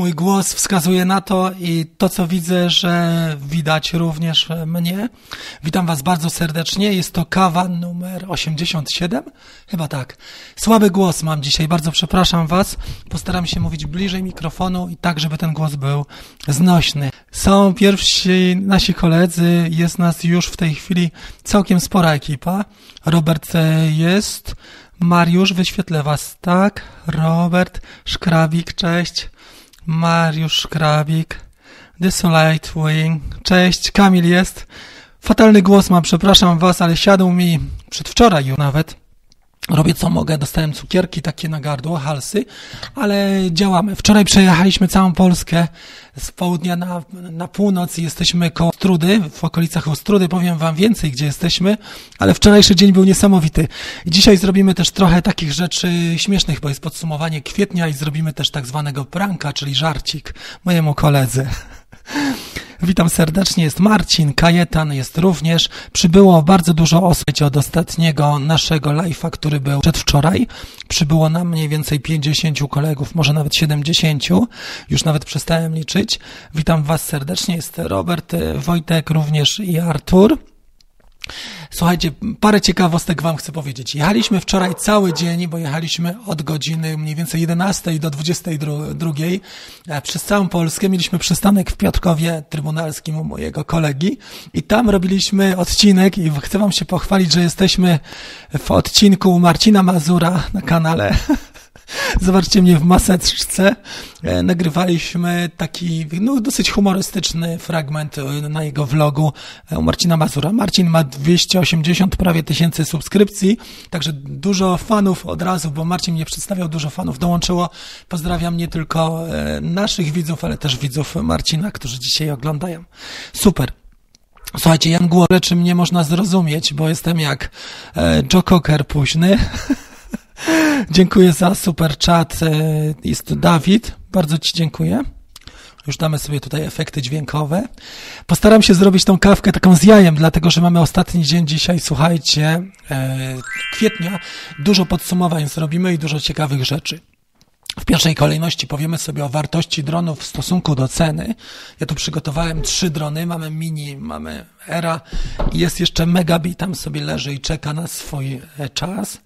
Mój głos wskazuje na to i to, co widzę, że widać również mnie. Witam Was bardzo serdecznie. Jest to kawa numer 87? Chyba tak. Słaby głos mam dzisiaj, bardzo przepraszam Was. Postaram się mówić bliżej mikrofonu i tak, żeby ten głos był znośny. Są pierwsi nasi koledzy, jest nas już w tej chwili całkiem spora ekipa. Robert jest, Mariusz, wyświetlę Was, tak? Robert, Szkrawik, cześć. Mariusz Szkrawik, Desolate Wing, cześć, Kamil jest. Fatalny głos mam, przepraszam Was, ale siadł mi przedwczoraj już nawet Robię co mogę, dostałem cukierki takie na gardło, halsy, ale działamy. Wczoraj przejechaliśmy całą Polskę z południa na, na północ i jesteśmy koło Strudy, w okolicach Ostrudy. Powiem wam więcej, gdzie jesteśmy, ale wczorajszy dzień był niesamowity. Dzisiaj zrobimy też trochę takich rzeczy śmiesznych, bo jest podsumowanie kwietnia i zrobimy też tak zwanego pranka, czyli żarcik mojemu koledze. Witam serdecznie, jest Marcin, Kajetan jest również. Przybyło bardzo dużo osób od ostatniego naszego live'a, który był przedwczoraj. Przybyło nam mniej więcej 50 kolegów, może nawet 70. Już nawet przestałem liczyć. Witam Was serdecznie, jest Robert, Wojtek również i Artur. Słuchajcie, parę ciekawostek Wam chcę powiedzieć. Jechaliśmy wczoraj cały dzień, bo jechaliśmy od godziny mniej więcej 11 do 22 e, przez całą Polskę. Mieliśmy przystanek w Piotrkowie Trybunalskim u mojego kolegi i tam robiliśmy odcinek i chcę Wam się pochwalić, że jesteśmy w odcinku Marcina Mazura na kanale Zobaczcie mnie w maseczce. E, nagrywaliśmy taki no, dosyć humorystyczny fragment e, na jego vlogu e, Marcina Mazura. Marcin ma 280 prawie tysięcy subskrypcji, także dużo fanów od razu, bo Marcin mnie przedstawiał, dużo fanów dołączyło. Pozdrawiam nie tylko naszych widzów, ale też widzów Marcina, którzy dzisiaj oglądają. Super. Słuchajcie, Jan Głowę, rzeczy mnie można zrozumieć, bo jestem jak Joe Cocker późny. Dziękuję za super chat. E, jest Dawid. Bardzo Ci dziękuję. Już damy sobie tutaj efekty dźwiękowe. Postaram się zrobić tą kawkę taką z jajem, dlatego że mamy ostatni dzień dzisiaj, słuchajcie, e, kwietnia. Dużo podsumowań zrobimy i dużo ciekawych rzeczy. W pierwszej kolejności powiemy sobie o wartości dronów w stosunku do ceny. Ja tu przygotowałem trzy drony. Mamy mini, mamy era i jest jeszcze Megabi, tam sobie leży i czeka na swój e, czas.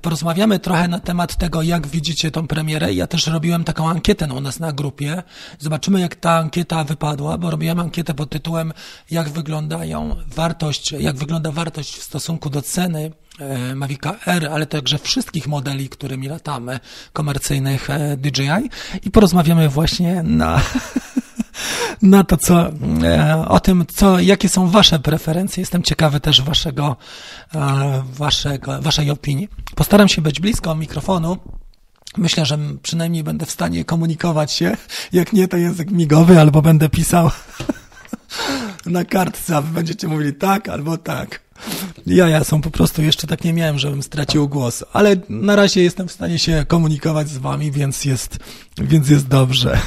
Porozmawiamy trochę na temat tego, jak widzicie tą premierę. Ja też robiłem taką ankietę u nas na grupie. Zobaczymy, jak ta ankieta wypadła, bo robiłem ankietę pod tytułem, jak wyglądają wartość, jak wygląda wartość w stosunku do ceny e, Mavica R, ale także wszystkich modeli, którymi latamy, komercyjnych e, DJI i porozmawiamy właśnie na na to, co, e, o tym, co, jakie są Wasze preferencje. Jestem ciekawy też Waszego, e, waszego, Waszej opinii. Postaram się być blisko mikrofonu. Myślę, że przynajmniej będę w stanie komunikować się. Jak nie, to język migowy, albo będę pisał na kartce, a wy będziecie mówili tak albo tak. Jaja są po prostu, jeszcze tak nie miałem, żebym stracił głos, ale na razie jestem w stanie się komunikować z wami, więc jest, więc jest dobrze.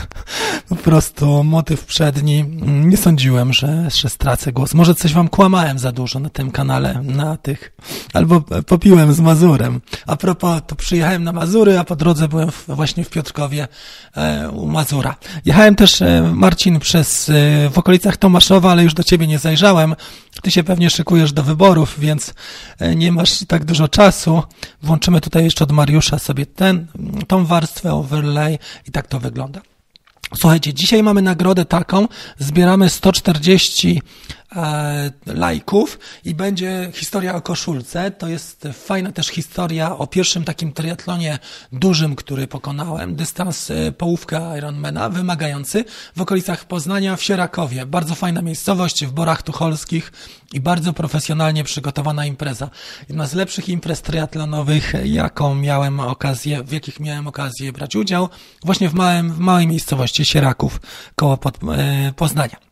Po prostu motyw przedni. Nie sądziłem, że, że stracę głos. Może coś wam kłamałem za dużo na tym kanale, na tych, albo popiłem z Mazurem. A propos, to przyjechałem na Mazury, a po drodze byłem w, właśnie w Piotrkowie e, u Mazura. Jechałem też, e, Marcin, przez, e, w okolicach Tomaszowa, ale już do ciebie nie zajrzałem. Ty się pewnie szykujesz do wyborów, więc e, nie masz tak dużo czasu. Włączymy tutaj jeszcze od Mariusza sobie ten, tą warstwę overlay i tak to wygląda. Słuchajcie, dzisiaj mamy nagrodę taką, zbieramy 140 e, lajków i będzie historia o koszulce. To jest fajna też historia o pierwszym takim triatlonie dużym, który pokonałem. Dystans e, połówka Ironmana, wymagający w okolicach Poznania w Sierakowie. Bardzo fajna miejscowość w Borach Tucholskich i bardzo profesjonalnie przygotowana impreza. Jedna z lepszych imprez triatlonowych, jaką miałem okazję, w jakich miałem okazję brać udział, właśnie w, małym, w małej miejscowości Sieraków koło pod, e, Poznania.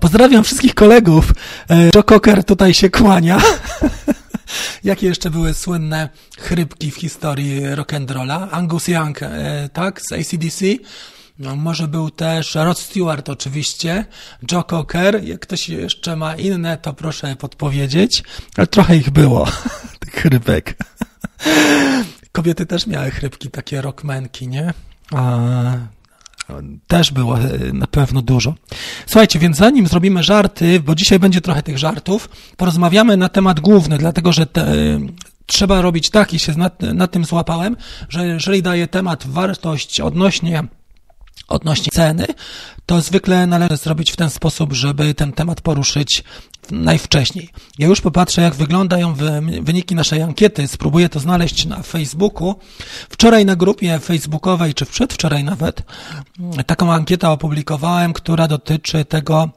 Pozdrawiam wszystkich kolegów. E, Joe Cocker tutaj się kłania. Jakie jeszcze były słynne chrypki w historii rock'n'rolla? Angus Young, e, tak, z ACDC. No, może był też Rod Stewart oczywiście, Joe Cocker. Jak ktoś jeszcze ma inne, to proszę podpowiedzieć. Ale trochę ich było, tych chrypek. Kobiety też miały chrypki, takie rockmenki, nie? A też było e, na pewno dużo. Słuchajcie, więc zanim zrobimy żarty, bo dzisiaj będzie trochę tych żartów, porozmawiamy na temat główny, dlatego że te, trzeba robić tak i się nad, nad tym złapałem, że jeżeli daję temat wartość odnośnie odnośnie ceny, to zwykle należy zrobić w ten sposób, żeby ten temat poruszyć najwcześniej. Ja już popatrzę, jak wyglądają wyniki naszej ankiety, spróbuję to znaleźć na Facebooku. Wczoraj na grupie facebookowej, czy przedwczoraj nawet, taką ankietę opublikowałem, która dotyczy tego,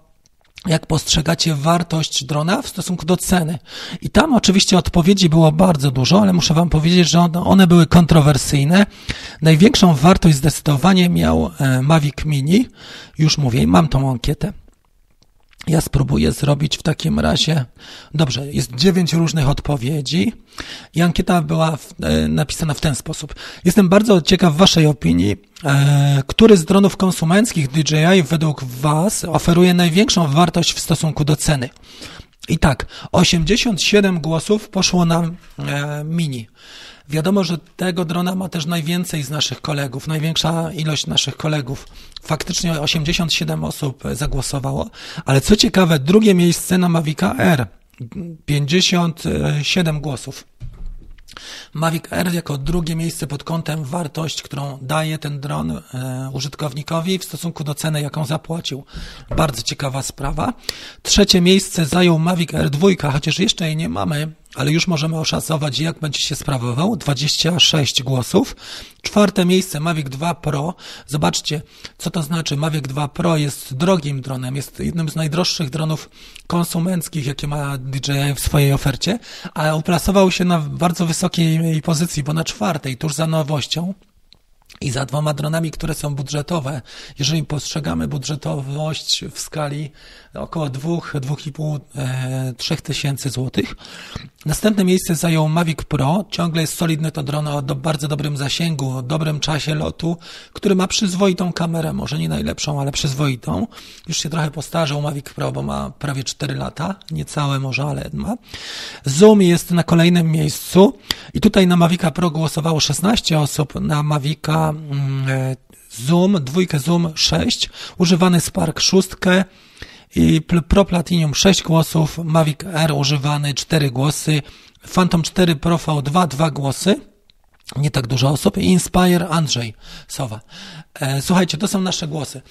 jak postrzegacie wartość drona w stosunku do ceny. I tam oczywiście odpowiedzi było bardzo dużo, ale muszę Wam powiedzieć, że one były kontrowersyjne. Największą wartość zdecydowanie miał e, Mavic Mini. Już mówię, mam tą ankietę. Ja spróbuję zrobić w takim razie. Dobrze, jest dziewięć różnych odpowiedzi i ankieta była w, e, napisana w ten sposób. Jestem bardzo ciekaw Waszej opinii. E, który z dronów konsumenckich DJI według Was oferuje największą wartość w stosunku do ceny? I tak, 87 głosów poszło na e, mini. Wiadomo, że tego drona ma też najwięcej z naszych kolegów, największa ilość naszych kolegów. Faktycznie 87 osób zagłosowało, ale co ciekawe, drugie miejsce na Mavica R, 57 głosów. Mavic Air jako drugie miejsce pod kątem wartość, którą daje ten dron e, użytkownikowi w stosunku do ceny, jaką zapłacił. Bardzo ciekawa sprawa. Trzecie miejsce zajął Mavic Air 2, chociaż jeszcze jej nie mamy, ale już możemy oszacować, jak będzie się sprawował. 26 głosów. Czwarte miejsce Mavic 2 Pro. Zobaczcie, co to znaczy. Mavic 2 Pro jest drogim dronem, jest jednym z najdroższych dronów konsumenckich, jakie ma DJI w swojej ofercie, a uplasował się na bardzo wysokiej pozycji, bo na czwartej, tuż za nowością i za dwoma dronami, które są budżetowe. Jeżeli postrzegamy budżetowość w skali około 2, 2,5, 3 tysięcy złotych. Następne miejsce zajął Mavic Pro. Ciągle jest solidny to dron o do, bardzo dobrym zasięgu, o dobrym czasie lotu, który ma przyzwoitą kamerę, może nie najlepszą, ale przyzwoitą. Już się trochę postarzał Mavic Pro, bo ma prawie 4 lata, niecałe może, ale ma. Zoom jest na kolejnym miejscu i tutaj na Mavica Pro głosowało 16 osób, na Mavica mm, e, Zoom, dwójkę Zoom 6, używany Spark 6, i Pro Platinum 6 głosów, Mavic R używany 4 głosy, Phantom 4 Pro V2 2 głosy, nie tak dużo osób Inspire Andrzej Sowa. E, słuchajcie, to są nasze głosy.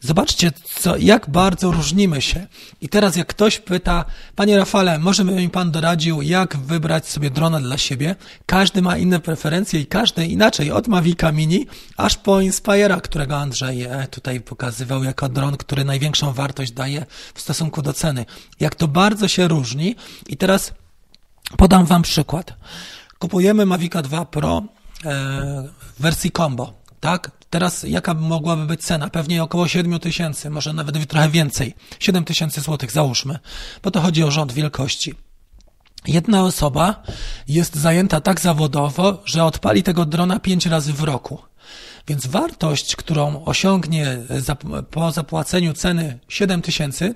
Zobaczcie, co, jak bardzo różnimy się. I teraz jak ktoś pyta, panie Rafale, może by mi pan doradził, jak wybrać sobie drona dla siebie? Każdy ma inne preferencje i każdy inaczej, od Mavica Mini, aż po Inspire'a, którego Andrzej e, tutaj pokazywał jako dron, który największą wartość daje w stosunku do ceny. Jak to bardzo się różni. I teraz podam wam przykład. Kupujemy Mavica 2 Pro e, w wersji combo tak? Teraz jaka mogłaby być cena? Pewnie około 7 tysięcy, może nawet trochę więcej. 7 tysięcy złotych załóżmy, bo to chodzi o rząd wielkości. Jedna osoba jest zajęta tak zawodowo, że odpali tego drona 5 razy w roku. Więc wartość, którą osiągnie po zapłaceniu ceny 7 tysięcy,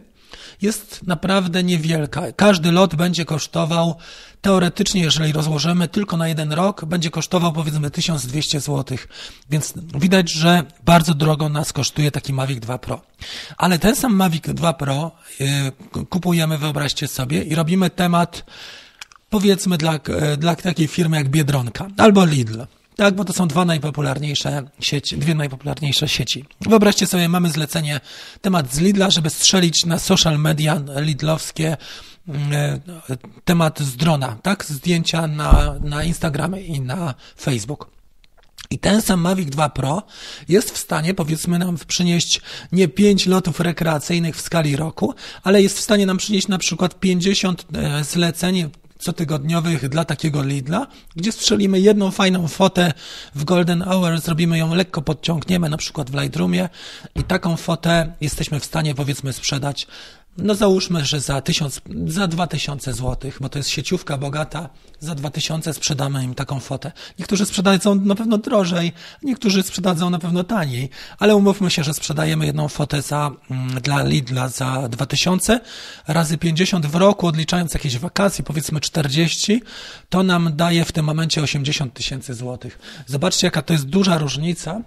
jest naprawdę niewielka. Każdy lot będzie kosztował, teoretycznie, jeżeli rozłożymy tylko na jeden rok, będzie kosztował powiedzmy 1200 zł. Więc widać, że bardzo drogo nas kosztuje taki Mavic 2 Pro. Ale ten sam Mavic 2 Pro yy, kupujemy, wyobraźcie sobie, i robimy temat powiedzmy dla, dla takiej firmy jak Biedronka albo Lidl. Tak, bo to są dwa najpopularniejsze sieci, dwie najpopularniejsze sieci. Wyobraźcie sobie, mamy zlecenie, temat z Lidla, żeby strzelić na social media lidlowskie e, temat z drona, tak? Zdjęcia na, na Instagramie i na Facebook. I ten sam Mavic 2 Pro jest w stanie, powiedzmy, nam przynieść nie 5 lotów rekreacyjnych w skali roku, ale jest w stanie nam przynieść na przykład 50 e, zleceń cotygodniowych dla takiego Lidla, gdzie strzelimy jedną fajną fotę w Golden Hour, zrobimy ją lekko podciągniemy, na przykład w Lightroomie i taką fotę jesteśmy w stanie powiedzmy sprzedać no załóżmy, że za tysiąc, za dwa tysiące złotych, bo to jest sieciówka bogata, za dwa tysiące sprzedamy im taką fotę. Niektórzy sprzedadzą na pewno drożej, niektórzy sprzedadzą na pewno taniej, ale umówmy się, że sprzedajemy jedną fotę za, mm, dla Lidla za dwa tysiące razy pięćdziesiąt w roku, odliczając jakieś wakacje, powiedzmy czterdzieści, to nam daje w tym momencie osiemdziesiąt tysięcy złotych. Zobaczcie, jaka to jest duża różnica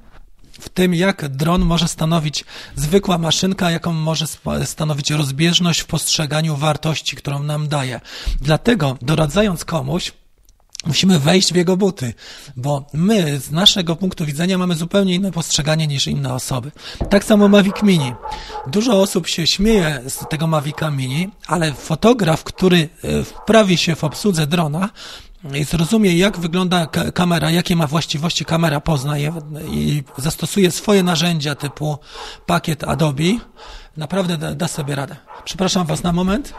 w tym, jak dron może stanowić zwykła maszynka, jaką może stanowić rozbieżność w postrzeganiu wartości, którą nam daje. Dlatego doradzając komuś, Musimy wejść w jego buty, bo my z naszego punktu widzenia mamy zupełnie inne postrzeganie niż inne osoby. Tak samo Mavic Mini. Dużo osób się śmieje z tego Mavica Mini, ale fotograf, który e, wprawi się w obsłudze drona, i zrozumie, jak wygląda kamera, jakie ma właściwości kamera, poznaje i zastosuje swoje narzędzia typu pakiet Adobe, naprawdę da, da sobie radę. Przepraszam Was na moment.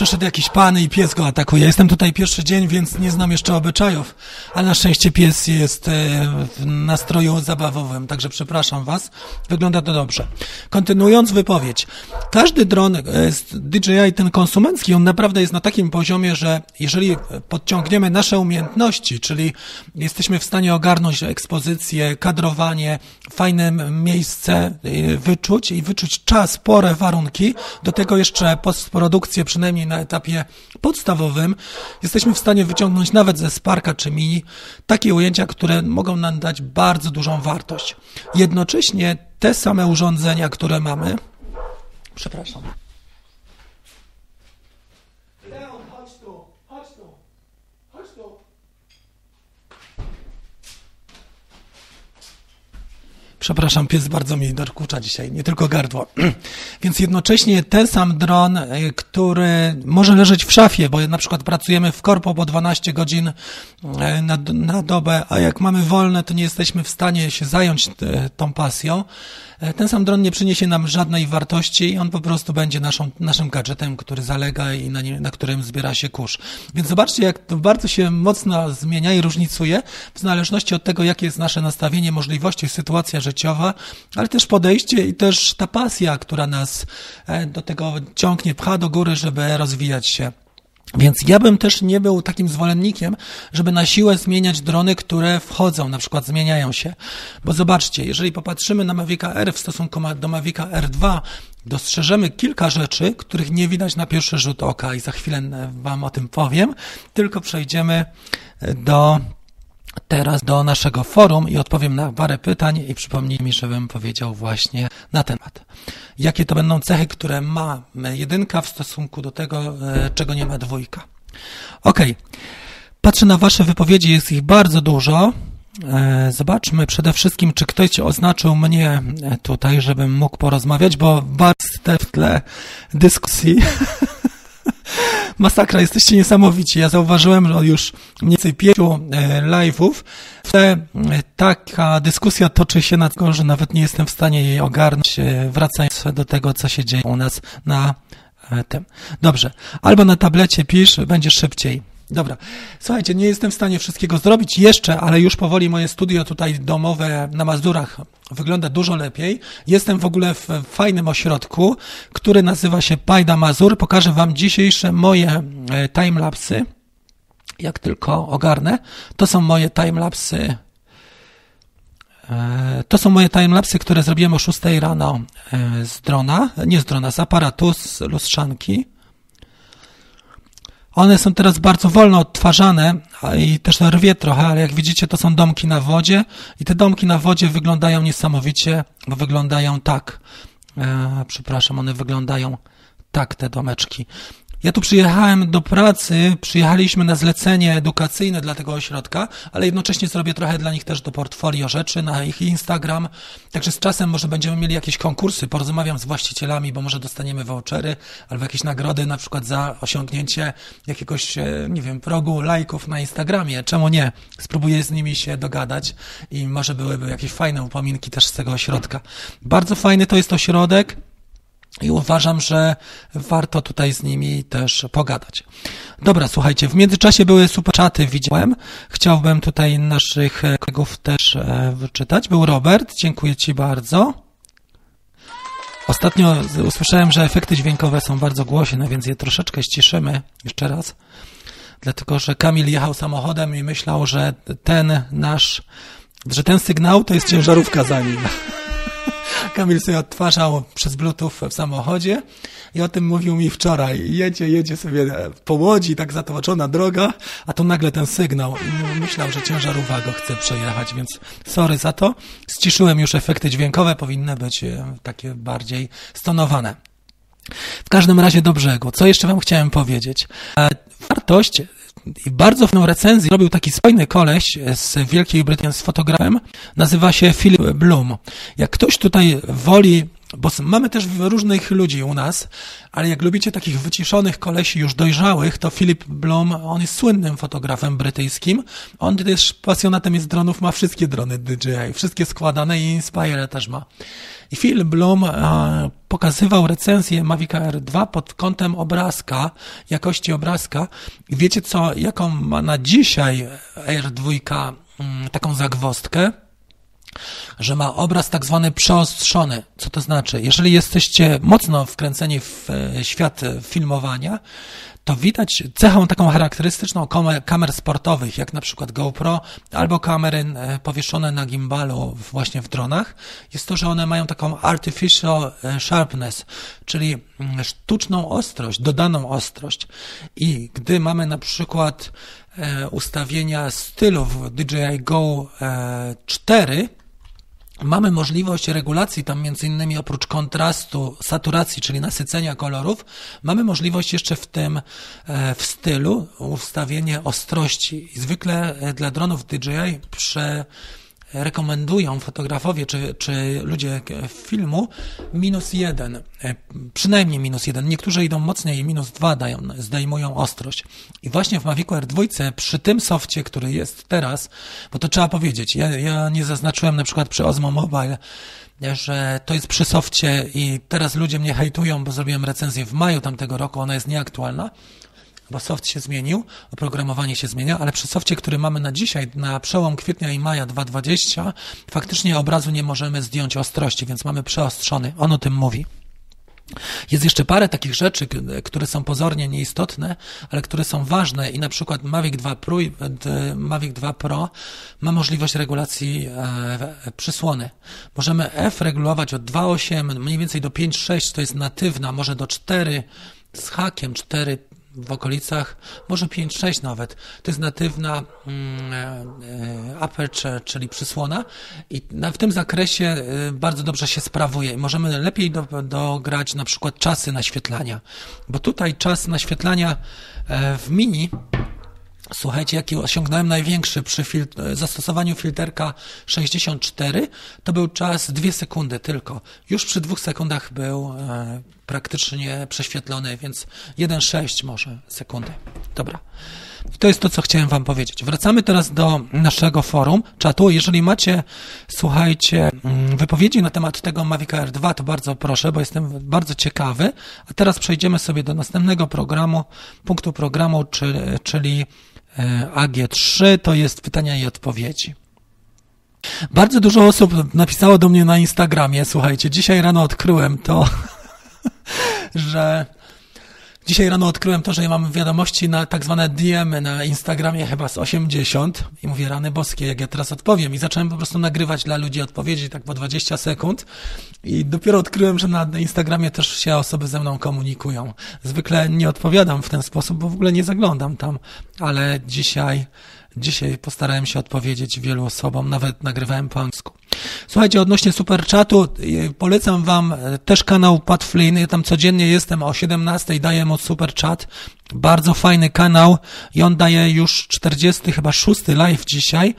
Przeszedł jakiś pan i pies go atakuje. Jestem tutaj pierwszy dzień, więc nie znam jeszcze obyczajów, ale na szczęście pies jest e, w nastroju zabawowym, także przepraszam was. Wygląda to dobrze. Kontynuując wypowiedź. Każdy dron e, DJI, ten konsumencki, on naprawdę jest na takim poziomie, że jeżeli podciągniemy nasze umiejętności, czyli jesteśmy w stanie ogarnąć ekspozycję, kadrowanie, fajne miejsce e, wyczuć i wyczuć czas, porę, warunki, do tego jeszcze postprodukcję przynajmniej na etapie podstawowym, jesteśmy w stanie wyciągnąć nawet ze Sparka czy Mini takie ujęcia, które mogą nam dać bardzo dużą wartość. Jednocześnie te same urządzenia, które mamy, przepraszam, Przepraszam, pies bardzo mi dorkucza dzisiaj, nie tylko gardło. Więc jednocześnie ten sam dron, e, który może leżeć w szafie, bo na przykład pracujemy w korpo po 12 godzin e, na, na dobę, a jak mamy wolne, to nie jesteśmy w stanie się zająć e, tą pasją. Ten sam dron nie przyniesie nam żadnej wartości i on po prostu będzie naszą, naszym gadżetem, który zalega i na, nie, na którym zbiera się kurz. Więc zobaczcie, jak to bardzo się mocno zmienia i różnicuje w zależności od tego, jakie jest nasze nastawienie, możliwości, sytuacja życiowa, ale też podejście i też ta pasja, która nas e, do tego ciągnie, pcha do góry, żeby rozwijać się. Więc ja bym też nie był takim zwolennikiem, żeby na siłę zmieniać drony, które wchodzą, na przykład zmieniają się. Bo zobaczcie, jeżeli popatrzymy na Mavica R w stosunku do Mavica R2, dostrzeżemy kilka rzeczy, których nie widać na pierwszy rzut oka i za chwilę Wam o tym powiem, tylko przejdziemy do teraz do naszego forum i odpowiem na parę pytań i przypomnij mi, żebym powiedział właśnie na temat. Jakie to będą cechy, które ma jedynka w stosunku do tego, e, czego nie ma dwójka. Ok. Patrzę na Wasze wypowiedzi, jest ich bardzo dużo. E, zobaczmy przede wszystkim, czy ktoś oznaczył mnie tutaj, żebym mógł porozmawiać, bo bardzo w tle dyskusji Masakra, jesteście niesamowici. Ja zauważyłem że już mniej więcej pięciu e, live'ów, e, taka dyskusja toczy się na tego, że nawet nie jestem w stanie jej ogarnąć, e, wracając do tego, co się dzieje u nas na tym. Dobrze. Albo na tablecie pisz, będzie szybciej. Dobra. Słuchajcie, nie jestem w stanie wszystkiego zrobić jeszcze, ale już powoli moje studio tutaj domowe na Mazurach wygląda dużo lepiej. Jestem w ogóle w fajnym ośrodku, który nazywa się Pajda Mazur. Pokażę Wam dzisiejsze moje e, timelapsy. Jak tylko ogarnę. To są moje timelapsy. E, to są moje timelapsy, które zrobiłem o 6 rano e, z drona, nie z drona, z aparatu, z lustrzanki. One są teraz bardzo wolno odtwarzane i też rwie trochę, ale jak widzicie, to są domki na wodzie i te domki na wodzie wyglądają niesamowicie, bo wyglądają tak. E, przepraszam, one wyglądają tak, te domeczki. Ja tu przyjechałem do pracy, przyjechaliśmy na zlecenie edukacyjne dla tego ośrodka, ale jednocześnie zrobię trochę dla nich też do portfolio rzeczy na ich Instagram. Także z czasem może będziemy mieli jakieś konkursy, porozmawiam z właścicielami, bo może dostaniemy vouchery albo jakieś nagrody na przykład za osiągnięcie jakiegoś, e, nie wiem, progu lajków na Instagramie. Czemu nie? Spróbuję z nimi się dogadać i może byłyby jakieś fajne upominki też z tego ośrodka. Bardzo fajny to jest ośrodek. I uważam, że warto tutaj z nimi też pogadać. Dobra, słuchajcie, w międzyczasie były super czaty, widziałem. Chciałbym tutaj naszych kolegów też e, wyczytać. Był Robert, dziękuję Ci bardzo. Ostatnio usłyszałem, że efekty dźwiękowe są bardzo głośne, więc je troszeczkę ściszymy jeszcze raz. Dlatego, że Kamil jechał samochodem i myślał, że ten nasz, że ten sygnał to jest ciężarówka za nim. Kamil sobie odtwarzał przez Bluetooth w samochodzie i o tym mówił mi wczoraj. Jedzie, jedzie sobie po łodzi, tak zatoczona droga, a tu nagle ten sygnał. Myślał, że ciężarówka go chce przejechać, więc sorry za to. Ściszyłem już efekty dźwiękowe, powinny być e, takie bardziej stonowane. W każdym razie do brzegu. Co jeszcze wam chciałem powiedzieć? E, wartość i bardzo fajną recenzję robił taki spojny koleś z Wielkiej Brytanii z fotografem. Nazywa się Philip Bloom. Jak ktoś tutaj woli bo mamy też różnych ludzi u nas, ale jak lubicie takich wyciszonych kolesi już dojrzałych, to Philip Blom, on jest słynnym fotografem brytyjskim. On też pasjonatem jest dronów, ma wszystkie drony DJI, wszystkie składane i Inspire też ma. I Philip Blom e, pokazywał recenzję Mavic Air 2 pod kątem obrazka, jakości obrazka. I wiecie co, jaką ma na dzisiaj Air 2 mm, taką zagwostkę? Że ma obraz tak zwany przeostrzony. Co to znaczy? Jeżeli jesteście mocno wkręceni w e, świat filmowania, to widać cechą taką charakterystyczną kamer sportowych, jak na przykład GoPro albo kamery e, powieszone na gimbalu właśnie w dronach, jest to, że one mają taką artificial e, sharpness, czyli mm, sztuczną ostrość, dodaną ostrość. I gdy mamy na przykład ustawienia stylu w DJI Go 4, Mamy możliwość regulacji tam między innymi oprócz kontrastu, saturacji, czyli nasycenia kolorów, mamy możliwość jeszcze w tym, e, w stylu ustawienie ostrości. Zwykle e, dla dronów DJI prze, rekomendują fotografowie czy, czy ludzie filmu minus jeden, e, przynajmniej minus jeden. Niektórzy idą mocniej i minus dwa dają, zdejmują ostrość. I właśnie w Mavicu R2 przy tym softie, który jest teraz, bo to trzeba powiedzieć, ja, ja nie zaznaczyłem na przykład przy Osmo Mobile, że to jest przy softie i teraz ludzie mnie hejtują, bo zrobiłem recenzję w maju tamtego roku, ona jest nieaktualna, bo soft się zmienił, oprogramowanie się zmienia, ale przy softie, który mamy na dzisiaj, na przełom kwietnia i maja 2020, faktycznie obrazu nie możemy zdjąć ostrości, więc mamy przeostrzony. On o tym mówi. Jest jeszcze parę takich rzeczy, które są pozornie nieistotne, ale które są ważne i na przykład Mavic 2 Pro, Mavic 2 Pro ma możliwość regulacji e, przysłony. Możemy F regulować od 2.8 mniej więcej do 5.6, to jest natywna, może do 4 z hakiem, 4 w okolicach, może 5-6 nawet. To jest natywna mm, e, aperture, czyli przysłona i w tym zakresie e, bardzo dobrze się sprawuje. Możemy lepiej do, dograć na przykład czasy naświetlania, bo tutaj czas naświetlania e, w mini Słuchajcie, jaki osiągnąłem największy przy filtr zastosowaniu filterka 64, to był czas 2 sekundy tylko. Już przy dwóch sekundach był e, praktycznie prześwietlony, więc 1,6 może sekundy. Dobra. I to jest to, co chciałem Wam powiedzieć. Wracamy teraz do naszego forum, czatu. Jeżeli macie, słuchajcie, mm, wypowiedzi na temat tego Mavic Air 2, to bardzo proszę, bo jestem bardzo ciekawy. A teraz przejdziemy sobie do następnego programu, punktu programu, czyli E, AG3 to jest pytania i odpowiedzi. Bardzo dużo osób napisało do mnie na Instagramie, słuchajcie, dzisiaj rano odkryłem to, że Dzisiaj rano odkryłem to, że ja mam wiadomości na tak zwane DM na Instagramie chyba z 80 i mówię, rany boskie, jak ja teraz odpowiem. I zacząłem po prostu nagrywać dla ludzi odpowiedzi tak po 20 sekund i dopiero odkryłem, że na Instagramie też się osoby ze mną komunikują. Zwykle nie odpowiadam w ten sposób, bo w ogóle nie zaglądam tam, ale dzisiaj Dzisiaj postarałem się odpowiedzieć wielu osobom, nawet nagrywałem po angielsku. Słuchajcie, odnośnie super chatu, y, polecam wam y, też kanał Pat Flynn. Ja tam codziennie jestem o 17 daję mu super chat. Bardzo fajny kanał i on daje już 40 chyba 6 live dzisiaj.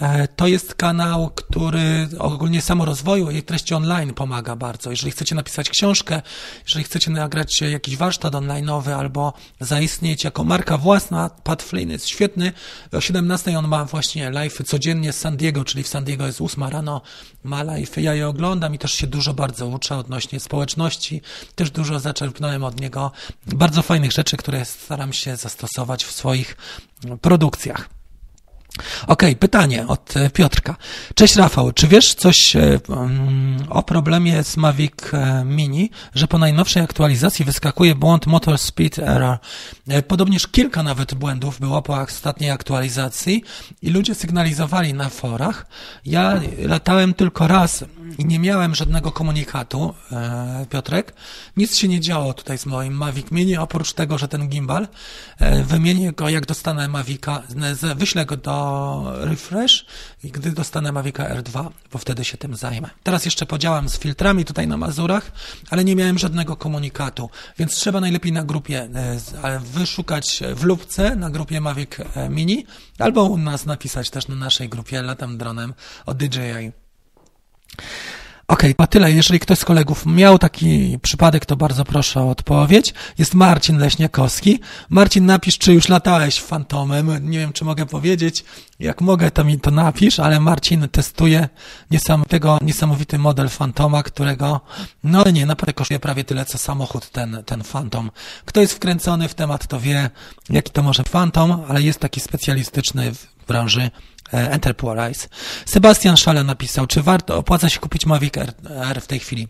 E, to jest kanał, który ogólnie samorozwoju i treści online pomaga bardzo. Jeżeli chcecie napisać książkę, jeżeli chcecie nagrać jakiś warsztat online'owy albo zaistnieć jako marka własna, Pat Flynn jest świetny. O 17 on ma właśnie live codziennie z San Diego, czyli w San Diego jest 8 rano, ma live. Ja je oglądam i też się dużo bardzo uczę odnośnie społeczności. Też dużo zaczerpnąłem od niego bardzo fajnych rzeczy, które staram się zastosować w swoich produkcjach. OK, pytanie od e, Piotrka. Cześć Rafał, czy wiesz coś e, mm, o problemie z Mavic e, Mini, że po najnowszej aktualizacji wyskakuje błąd Motor Speed Error? Podobnież kilka nawet błędów było po ostatniej aktualizacji i ludzie sygnalizowali na forach. Ja latałem tylko raz i nie miałem żadnego komunikatu, e, Piotrek. Nic się nie działo tutaj z moim Mavic Mini, oprócz tego, że ten gimbal, e, wymienię go jak dostanę Mavica, wyślę go do refresh i gdy dostanę Mavica R2, bo wtedy się tym zajmę. Teraz jeszcze podziałam z filtrami tutaj na Mazurach, ale nie miałem żadnego komunikatu, więc trzeba najlepiej na grupie e, wyszukać w lubce na grupie Mavic e, Mini, albo u nas napisać też na naszej grupie Latam Dronem o DJI. Okej, okay, tyle. Jeżeli ktoś z kolegów miał taki przypadek, to bardzo proszę o odpowiedź. Jest Marcin Leśniakowski. Marcin, napisz, czy już latałeś Fantomem. Nie wiem, czy mogę powiedzieć. Jak mogę, to mi to napisz, ale Marcin testuje niesamowitego, niesamowity model Fantoma, którego, no nie, naprawdę kosztuje prawie tyle, co samochód ten, ten Phantom. Kto jest wkręcony w temat, to wie, jaki to może Phantom, ale jest taki specjalistyczny w branży Enterprise. Sebastian Szale napisał, czy warto, opłaca się kupić Mavic R w tej chwili.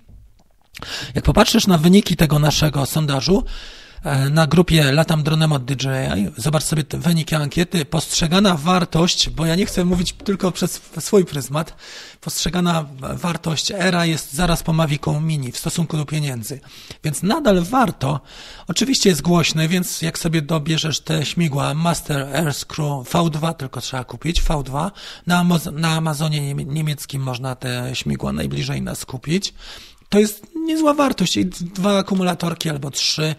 Jak popatrzysz na wyniki tego naszego sondażu, E, na grupie Latam Dronem od DJI. Zobacz sobie wyniki ankiety. Postrzegana wartość, bo ja nie chcę mówić tylko przez swój pryzmat, postrzegana wartość ERA jest zaraz po Mavicu Mini w stosunku do pieniędzy. Więc nadal warto. Oczywiście jest głośny, więc jak sobie dobierzesz te śmigła Master Air Screw V2, tylko trzeba kupić V2, na, na Amazonie niemieckim można te śmigła najbliżej nas kupić. To jest niezła wartość i dwa akumulatorki albo trzy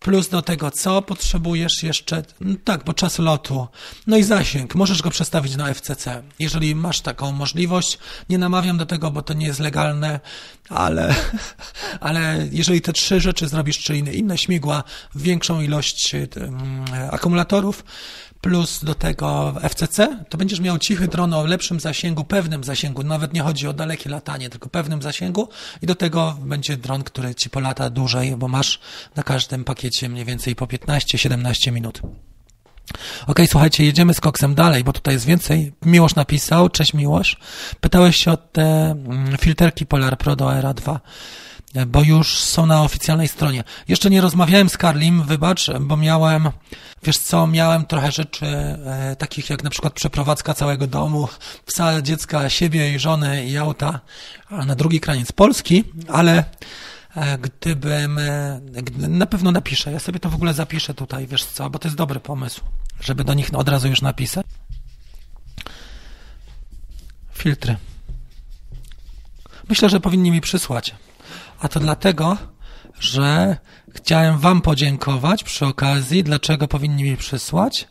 Plus do tego, co potrzebujesz jeszcze? No tak, bo czas lotu. No i zasięg. Możesz go przestawić na FCC. Jeżeli masz taką możliwość, nie namawiam do tego, bo to nie jest legalne, ale, ale jeżeli te trzy rzeczy zrobisz, czy inne, inne śmigła, większą ilość um, akumulatorów, plus do tego FCC, to będziesz miał cichy dron o lepszym zasięgu, pewnym zasięgu, nawet nie chodzi o dalekie latanie, tylko pewnym zasięgu i do tego będzie dron, który ci polata dłużej, bo masz na każdym pakiecie mniej więcej po 15-17 minut. Ok, słuchajcie, jedziemy z koksem dalej, bo tutaj jest więcej. Miłosz napisał, cześć Miłosz. Pytałeś się o te mm, filterki Polar Pro do Era 2 bo już są na oficjalnej stronie. Jeszcze nie rozmawiałem z Karlim, wybacz, bo miałem, wiesz co, miałem trochę rzeczy e, takich jak na przykład przeprowadzka całego domu, psa, dziecka, siebie i żony i auta na drugi kraniec Polski, ale e, gdybym, e, na pewno napiszę, ja sobie to w ogóle zapiszę tutaj, wiesz co, bo to jest dobry pomysł, żeby do nich od razu już napisać. Filtry. Myślę, że powinni mi przysłać. A to dlatego, że chciałem Wam podziękować przy okazji, dlaczego powinni mi przysłać.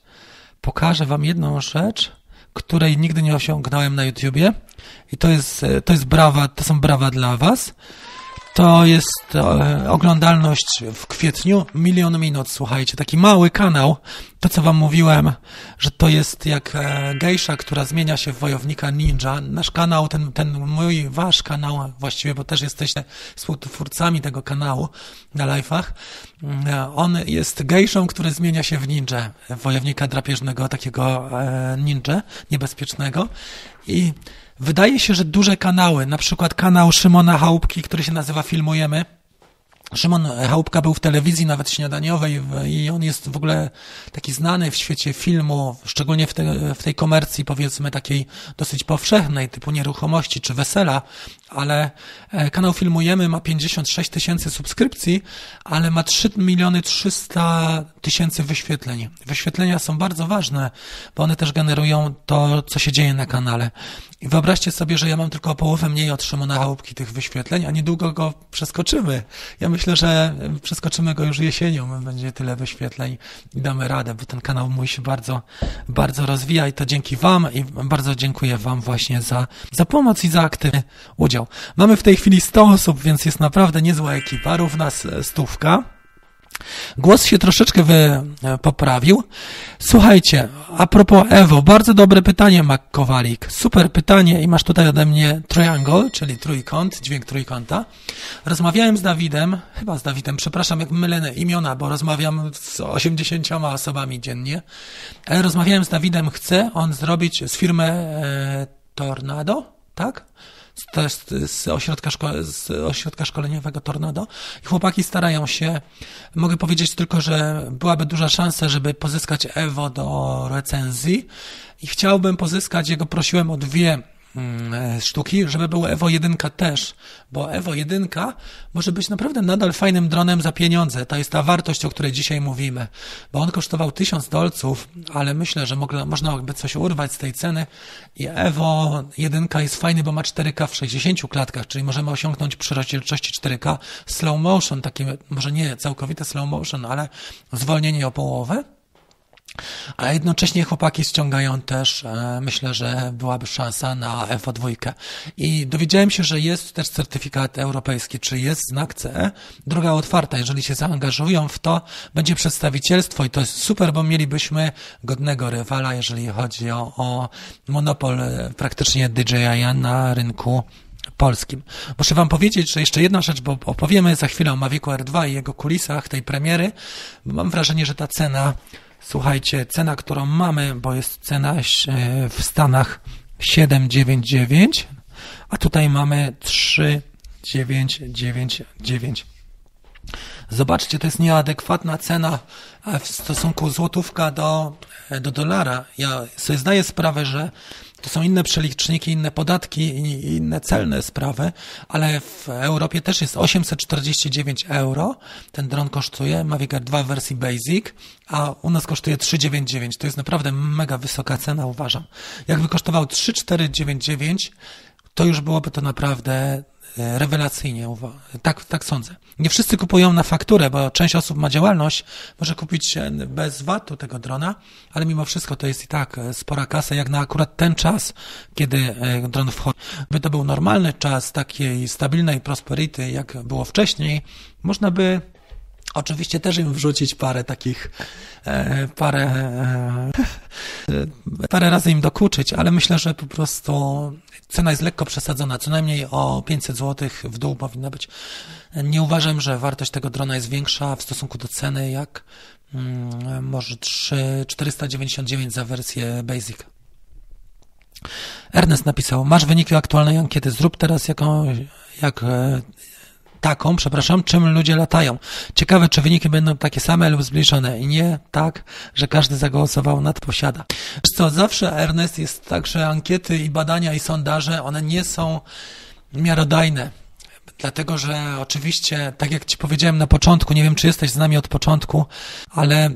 Pokażę Wam jedną rzecz, której nigdy nie osiągnąłem na YouTubie. I to jest, to jest brawa, to są brawa dla Was. To jest e, oglądalność w kwietniu, milion minut, słuchajcie, taki mały kanał. To, co wam mówiłem, że to jest jak e, gejsza, która zmienia się w wojownika ninja. Nasz kanał, ten, ten mój, wasz kanał właściwie, bo też jesteście współtwórcami tego kanału na live'ach. E, on jest gejszą, który zmienia się w ninja, wojownika drapieżnego, takiego ninja, niebezpiecznego. I Wydaje się, że duże kanały, na przykład kanał Szymona Chałupki, który się nazywa Filmujemy, Szymon Chałupka był w telewizji nawet śniadaniowej i on jest w ogóle taki znany w świecie filmu, szczególnie w, te, w tej komercji powiedzmy takiej dosyć powszechnej, typu nieruchomości czy wesela, ale e, kanał Filmujemy ma 56 tysięcy subskrypcji, ale ma 3 miliony 300 tysięcy wyświetleń. Wyświetlenia są bardzo ważne, bo one też generują to, co się dzieje na kanale. I wyobraźcie sobie, że ja mam tylko o połowę mniej od Szymona Chałupki tych wyświetleń, a niedługo go przeskoczymy. Ja myślę, że przeskoczymy go już jesienią, będzie tyle wyświetleń i damy radę, bo ten kanał mój się bardzo, bardzo rozwija i to dzięki Wam i bardzo dziękuję Wam właśnie za, za pomoc i za aktywny udział. Mamy w tej chwili 100 osób, więc jest naprawdę niezła ekipa, równa stówka. Głos się troszeczkę wy, e, poprawił. Słuchajcie, a propos Ewo, bardzo dobre pytanie, Mac Kowalik. Super pytanie i masz tutaj ode mnie triangle, czyli trójkąt, dźwięk trójkąta. Rozmawiałem z Dawidem, chyba z Dawidem, przepraszam, jak mylę imiona, bo rozmawiam z 80 osobami dziennie. Ale rozmawiałem z Dawidem, chce on zrobić z firmy e, Tornado, tak? Z, z, ośrodka, z ośrodka szkoleniowego Tornado i chłopaki starają się. Mogę powiedzieć tylko, że byłaby duża szansa, żeby pozyskać Evo do recenzji i chciałbym pozyskać, jego prosiłem o dwie sztuki, żeby było Evo 1 też, bo Evo 1 może być naprawdę nadal fajnym dronem za pieniądze. To jest ta wartość, o której dzisiaj mówimy, bo on kosztował 1000 dolców, ale myślę, że mogla, można by coś urwać z tej ceny i Evo 1 jest fajny, bo ma 4K w 60 klatkach, czyli możemy osiągnąć przy rozdzielczości 4K slow motion, takie może nie całkowite slow motion, ale zwolnienie o połowę. A jednocześnie chłopaki ściągają też, e, myślę, że byłaby szansa na FO2. I dowiedziałem się, że jest też certyfikat europejski, czy jest znak CE. Druga otwarta, jeżeli się zaangażują w to, będzie przedstawicielstwo i to jest super, bo mielibyśmy godnego rywala, jeżeli chodzi o, o monopol e, praktycznie DJI na rynku polskim. Muszę wam powiedzieć, że jeszcze jedna rzecz, bo opowiemy za chwilę o Mavicu R2 i jego kulisach tej premiery. Mam wrażenie, że ta cena Słuchajcie, cena, którą mamy, bo jest cena e, w Stanach 799, a tutaj mamy 3999. Zobaczcie, to jest nieadekwatna cena w stosunku złotówka do, e, do dolara. Ja sobie zdaję sprawę, że to są inne przeliczniki, inne podatki i inne celne sprawy, ale w Europie też jest 849 euro. Ten dron kosztuje, Mavic Air 2 w wersji Basic, a u nas kosztuje 399. To jest naprawdę mega wysoka cena, uważam. Jakby kosztował 3499, to już byłoby to naprawdę rewelacyjnie. Tak, tak sądzę. Nie wszyscy kupują na fakturę, bo część osób ma działalność, może kupić bez VAT-u tego drona, ale mimo wszystko to jest i tak e, spora kasa, jak na akurat ten czas, kiedy e, dron wchodzi. By to był normalny czas takiej stabilnej prosperity, jak było wcześniej, można by Oczywiście też im wrzucić parę takich, e, parę, e, parę razy im dokuczyć, ale myślę, że po prostu cena jest lekko przesadzona, co najmniej o 500 zł w dół powinna być. Nie uważam, że wartość tego drona jest większa w stosunku do ceny, jak mm, może 3, 499 za wersję Basic. Ernest napisał, masz wyniki aktualnej ankiety, zrób teraz jaką, jak e, taką, przepraszam, czym ludzie latają. Ciekawe, czy wyniki będą takie same lub zbliżone i nie tak, że każdy zagłosował na to posiada. Wiesz co, zawsze Ernest jest tak, że ankiety i badania i sondaże, one nie są miarodajne. Dlatego, że oczywiście, tak jak Ci powiedziałem na początku, nie wiem, czy jesteś z nami od początku, ale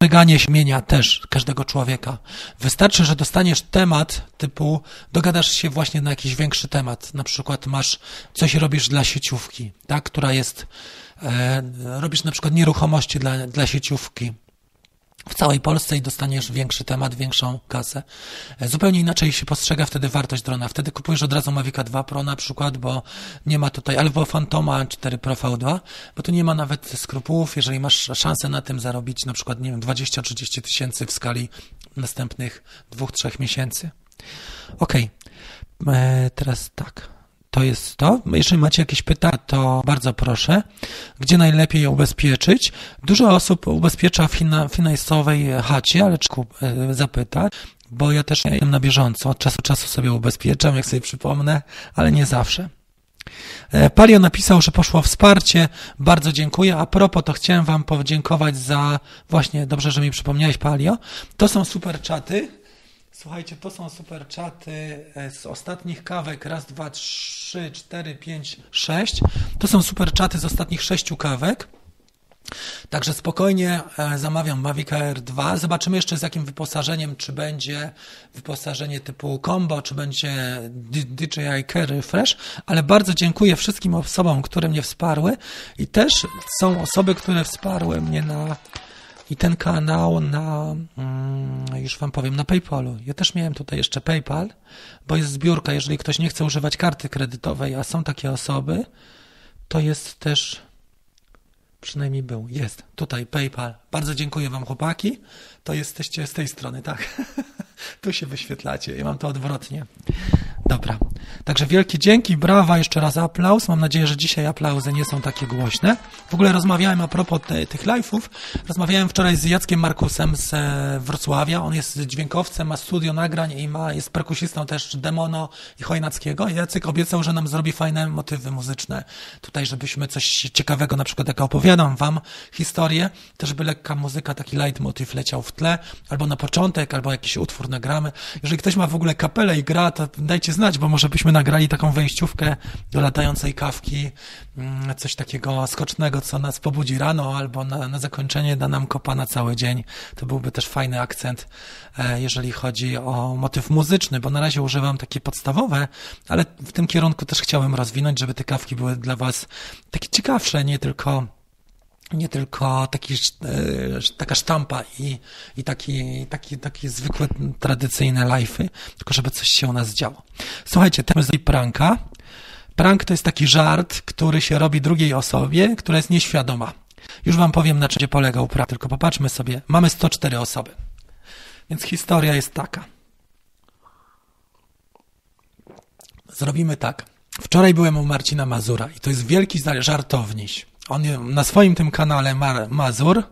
e, Myganie śmienia też każdego człowieka. Wystarczy, że dostaniesz temat typu dogadasz się właśnie na jakiś większy temat. Na przykład masz coś robisz dla sieciówki, tak, która jest e, robisz na przykład nieruchomości dla, dla sieciówki w całej Polsce i dostaniesz większy temat, większą kasę. E, zupełnie inaczej się postrzega wtedy wartość drona. Wtedy kupujesz od razu Mavica 2 Pro na przykład, bo nie ma tutaj, albo Fantoma 4 Pro V2, bo tu nie ma nawet skrupułów, jeżeli masz szansę na tym zarobić na przykład, nie wiem, 20-30 tysięcy w skali następnych dwóch, trzech miesięcy. Okej, okay. E, teraz tak to jest to. Jeżeli macie jakieś pytania, to bardzo proszę. Gdzie najlepiej ubezpieczyć? Dużo osób ubezpiecza w fina, finansowej chacie, ale czy e, zapytać? Bo ja też jestem na bieżąco. Od czasu do czasu sobie ubezpieczam, jak sobie przypomnę, ale nie zawsze. E, Palio napisał, że poszło wsparcie. Bardzo dziękuję. A propos, to chciałem Wam podziękować za właśnie, dobrze, że mi przypomniałeś, Palio. To są super czaty Słuchajcie, to są super czaty e, z ostatnich kawek. Raz, dwa, trzy, cztery, pięć, sześć. To są super czaty z ostatnich sześciu kawek. Także spokojnie e, zamawiam Mavic Air 2. Zobaczymy jeszcze z jakim wyposażeniem, czy będzie wyposażenie typu combo, czy będzie DJI Carry Fresh, ale bardzo dziękuję wszystkim osobom, które mnie wsparły i też są osoby, które wsparły mnie na i ten kanał na, mm, już Wam powiem, na PayPalu. Ja też miałem tutaj jeszcze PayPal, bo jest zbiórka. Jeżeli ktoś nie chce używać karty kredytowej, a są takie osoby, to jest też, przynajmniej był, jest tutaj PayPal. Bardzo dziękuję Wam, chłopaki. To jesteście z tej strony, tak. tu się wyświetlacie. Ja mam to odwrotnie. Dobra. Także wielkie dzięki, brawa, jeszcze raz aplauz. Mam nadzieję, że dzisiaj aplauzy nie są takie głośne. W ogóle rozmawiałem a propos te, tych live'ów. Rozmawiałem wczoraj z Jackiem Markusem z e, Wrocławia. On jest dźwiękowcem, ma studio nagrań i ma, jest perkusistą też Demono i Chojnackiego. Jacek obiecał, że nam zrobi fajne motywy muzyczne. Tutaj, żebyśmy coś ciekawego, na przykład jak opowiadam wam historię, też by lekka muzyka, taki leitmotiv leciał w tle, albo na początek, albo jakiś utwór nagramy. Jeżeli ktoś ma w ogóle kapelę i gra, to dajcie znać, bo może byśmy nagrali taką wejściówkę do latającej kawki, mm, coś takiego skocznego, co nas pobudzi rano, albo na, na zakończenie da nam kopa na cały dzień. To byłby też fajny akcent, e, jeżeli chodzi o motyw muzyczny, bo na razie używam takie podstawowe, ale w tym kierunku też chciałem rozwinąć, żeby te kawki były dla Was takie ciekawsze, nie tylko nie tylko taki, e, taka sztampa i, i taki, taki, takie zwykłe, tradycyjne live'y, tylko żeby coś się u nas działo. Słuchajcie, teraz z pranka. Prank to jest taki żart, który się robi drugiej osobie, która jest nieświadoma. Już wam powiem, na czym polegał prank, tylko popatrzmy sobie. Mamy 104 osoby. Więc historia jest taka. Zrobimy tak. Wczoraj byłem u Marcina Mazura i to jest wielki żartowniś on na swoim tym kanale Mazur,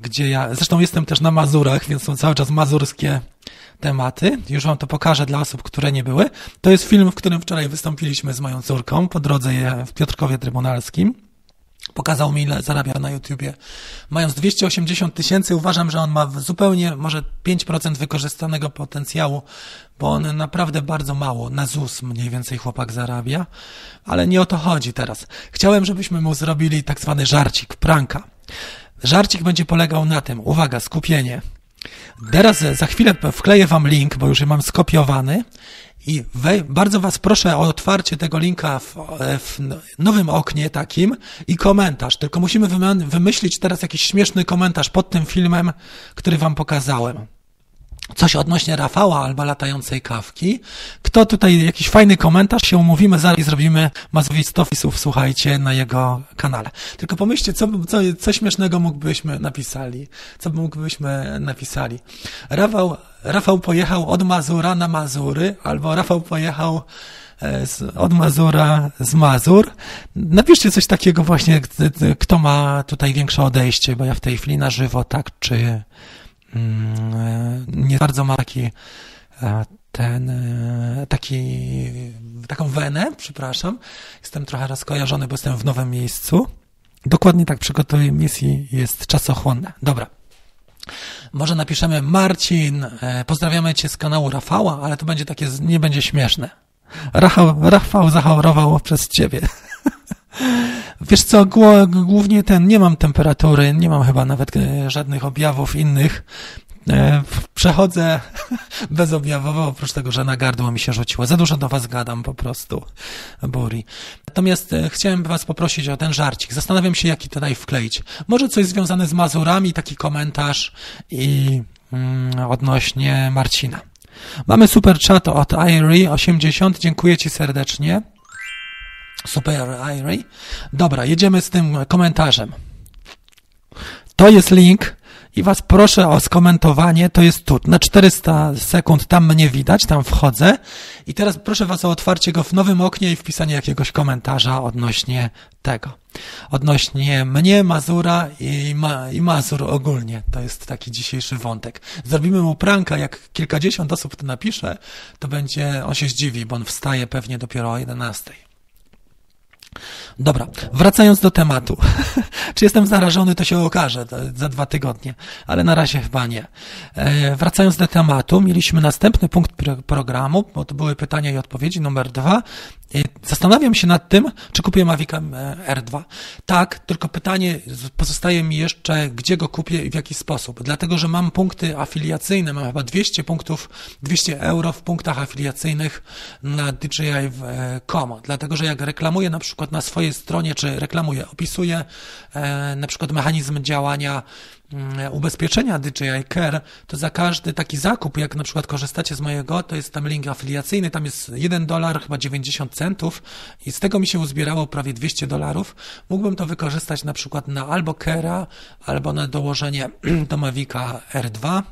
gdzie ja, zresztą jestem też na Mazurach, więc są cały czas mazurskie tematy. Już wam to pokażę dla osób, które nie były. To jest film, w którym wczoraj wystąpiliśmy z moją córką po drodze w Piotrkowie Trybunalskim. Pokazał mi, ile zarabia na YouTubie. Mając 280 tysięcy, uważam, że on ma zupełnie może 5% wykorzystanego potencjału, bo on naprawdę bardzo mało, na ZUS mniej więcej chłopak zarabia, ale nie o to chodzi teraz. Chciałem, żebyśmy mu zrobili tak zwany żarcik, pranka. Żarcik będzie polegał na tym, uwaga, skupienie. Teraz za chwilę wkleję wam link, bo już mam skopiowany i wej, bardzo Was proszę o otwarcie tego linka w, w, nowym oknie takim i komentarz. Tylko musimy wymyślić teraz jakiś śmieszny komentarz pod tym filmem, który Wam pokazałem coś odnośnie Rafała albo latającej kawki. Kto tutaj jakiś fajny komentarz, się umówimy, zaraz zrobimy masowi stofisów, słuchajcie, na jego kanale. Tylko pomyślcie, co, co, co śmiesznego mógłbyśmy napisali, co mógłbyśmy napisali. Rafał, Rafał pojechał od Mazura na Mazury, albo Rafał pojechał e, z, od Mazura z Mazur. Napiszcie coś takiego właśnie, kto ma tutaj większe odejście, bo ja w tej chwili na żywo, tak, czy, nie bardzo ma taki e, ten, e, taki, taką wenę, przepraszam. Jestem trochę rozkojarzony, bo jestem w nowym miejscu. Dokładnie tak przygotowanie misji jest czasochłonne. Dobra. Może napiszemy Marcin, e, pozdrawiamy Cię z kanału Rafała, ale to będzie takie, nie będzie śmieszne. Rafał, Rafał zachorował przez Ciebie. Wiesz co, głównie ten, nie mam temperatury, nie mam chyba nawet e, żadnych objawów innych. E, przechodzę bezobjawowo, oprócz tego, że na gardło mi się rzuciło. Za dużo do was gadam po prostu, Buri. Natomiast e, chciałem was poprosić o ten żarcik. Zastanawiam się, jaki tutaj wkleić. Może coś związane z Mazurami, taki komentarz i mm, odnośnie Marcina. Mamy super chat od Irie80. Dziękuję ci serdecznie. Super Irie. Dobra, jedziemy z tym komentarzem. To jest link i was proszę o skomentowanie, to jest tu, na 400 sekund tam mnie widać, tam wchodzę i teraz proszę was o otwarcie go w nowym oknie i wpisanie jakiegoś komentarza odnośnie tego. Odnośnie mnie, Mazura i, ma, i Mazur ogólnie. To jest taki dzisiejszy wątek. Zrobimy mu pranka, jak kilkadziesiąt osób to napisze, to będzie, on się zdziwi, bo on wstaje pewnie dopiero o 11. Dobra, wracając do tematu. Czy jestem zarażony, to się okaże za dwa tygodnie, ale na razie chyba nie. E, wracając do tematu, mieliśmy następny punkt programu, bo to były pytania i odpowiedzi, numer dwa. Zastanawiam się nad tym, czy kupię Mavic e, R2. Tak, tylko pytanie pozostaje mi jeszcze, gdzie go kupię i w jaki sposób. Dlatego, że mam punkty afiliacyjne, mam chyba 200 punktów, 200 euro w punktach afiliacyjnych na DJI.com. Dlatego, że jak reklamuję na przykład na swojej stronie, czy reklamuję, opisuję e, na przykład mechanizm działania Mm, ubezpieczenia DJI Care, to za każdy taki zakup, jak na przykład korzystacie z mojego, to jest tam link afiliacyjny, tam jest 1 dolar, chyba 90 centów i z tego mi się uzbierało prawie 200 dolarów. Mógłbym to wykorzystać na przykład na albo Care'a, albo na dołożenie do Mavica R2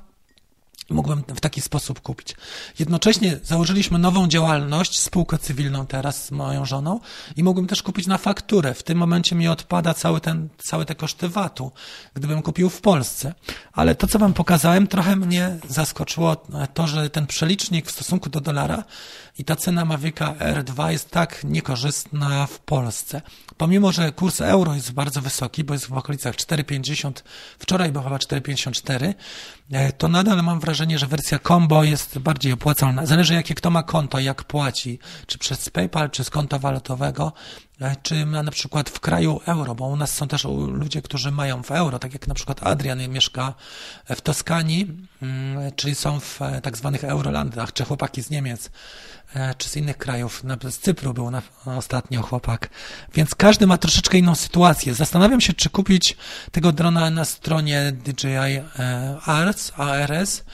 Mógłbym w taki sposób kupić. Jednocześnie założyliśmy nową działalność, spółkę cywilną teraz z moją żoną i mógłbym też kupić na fakturę. W tym momencie mi odpada cały ten, całe te koszty VAT-u, gdybym kupił w Polsce. Ale to, co wam pokazałem, trochę mnie zaskoczyło to, że ten przelicznik w stosunku do dolara i ta cena Mavica R2 jest tak niekorzystna w Polsce. Pomimo, że kurs euro jest bardzo wysoki, bo jest w okolicach 4,50, wczoraj był chyba 4,54, e, to nadal mam wrażenie, że wersja combo jest bardziej opłacalna. Zależy jakie kto ma konto, jak płaci, czy przez PayPal, czy z konta walutowego, czy na przykład w kraju euro, bo u nas są też ludzie, którzy mają w euro, tak jak na przykład Adrian mieszka w Toskanii, mm, czyli są w e, tak zwanych eurolandach, czy chłopaki z Niemiec E, czy z innych krajów. Z Cypru był na, ostatnio chłopak. Więc każdy ma troszeczkę inną sytuację. Zastanawiam się, czy kupić tego drona na stronie DJI e, Arts, ARS.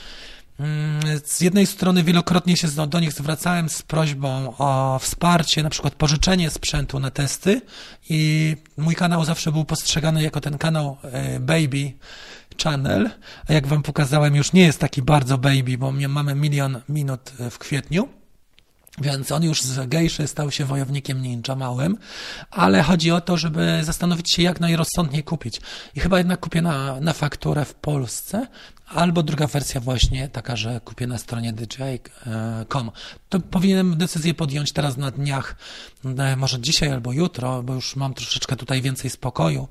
Mm, z jednej strony wielokrotnie się do nich zwracałem z prośbą o wsparcie, na przykład pożyczenie sprzętu na testy i mój kanał zawsze był postrzegany jako ten kanał e, Baby Channel, a jak wam pokazałem już nie jest taki bardzo baby, bo mamy milion minut w kwietniu. Więc on już z gejszy stał się wojownikiem ninja małym, ale chodzi o to, żeby zastanowić się, jak najrozsądniej kupić. I chyba jednak kupię na, na fakturę w Polsce, albo druga wersja właśnie taka, że kupię na stronie DJI.com. To powinienem decyzję podjąć teraz na dniach, e, może dzisiaj albo jutro, bo już mam troszeczkę tutaj więcej spokoju.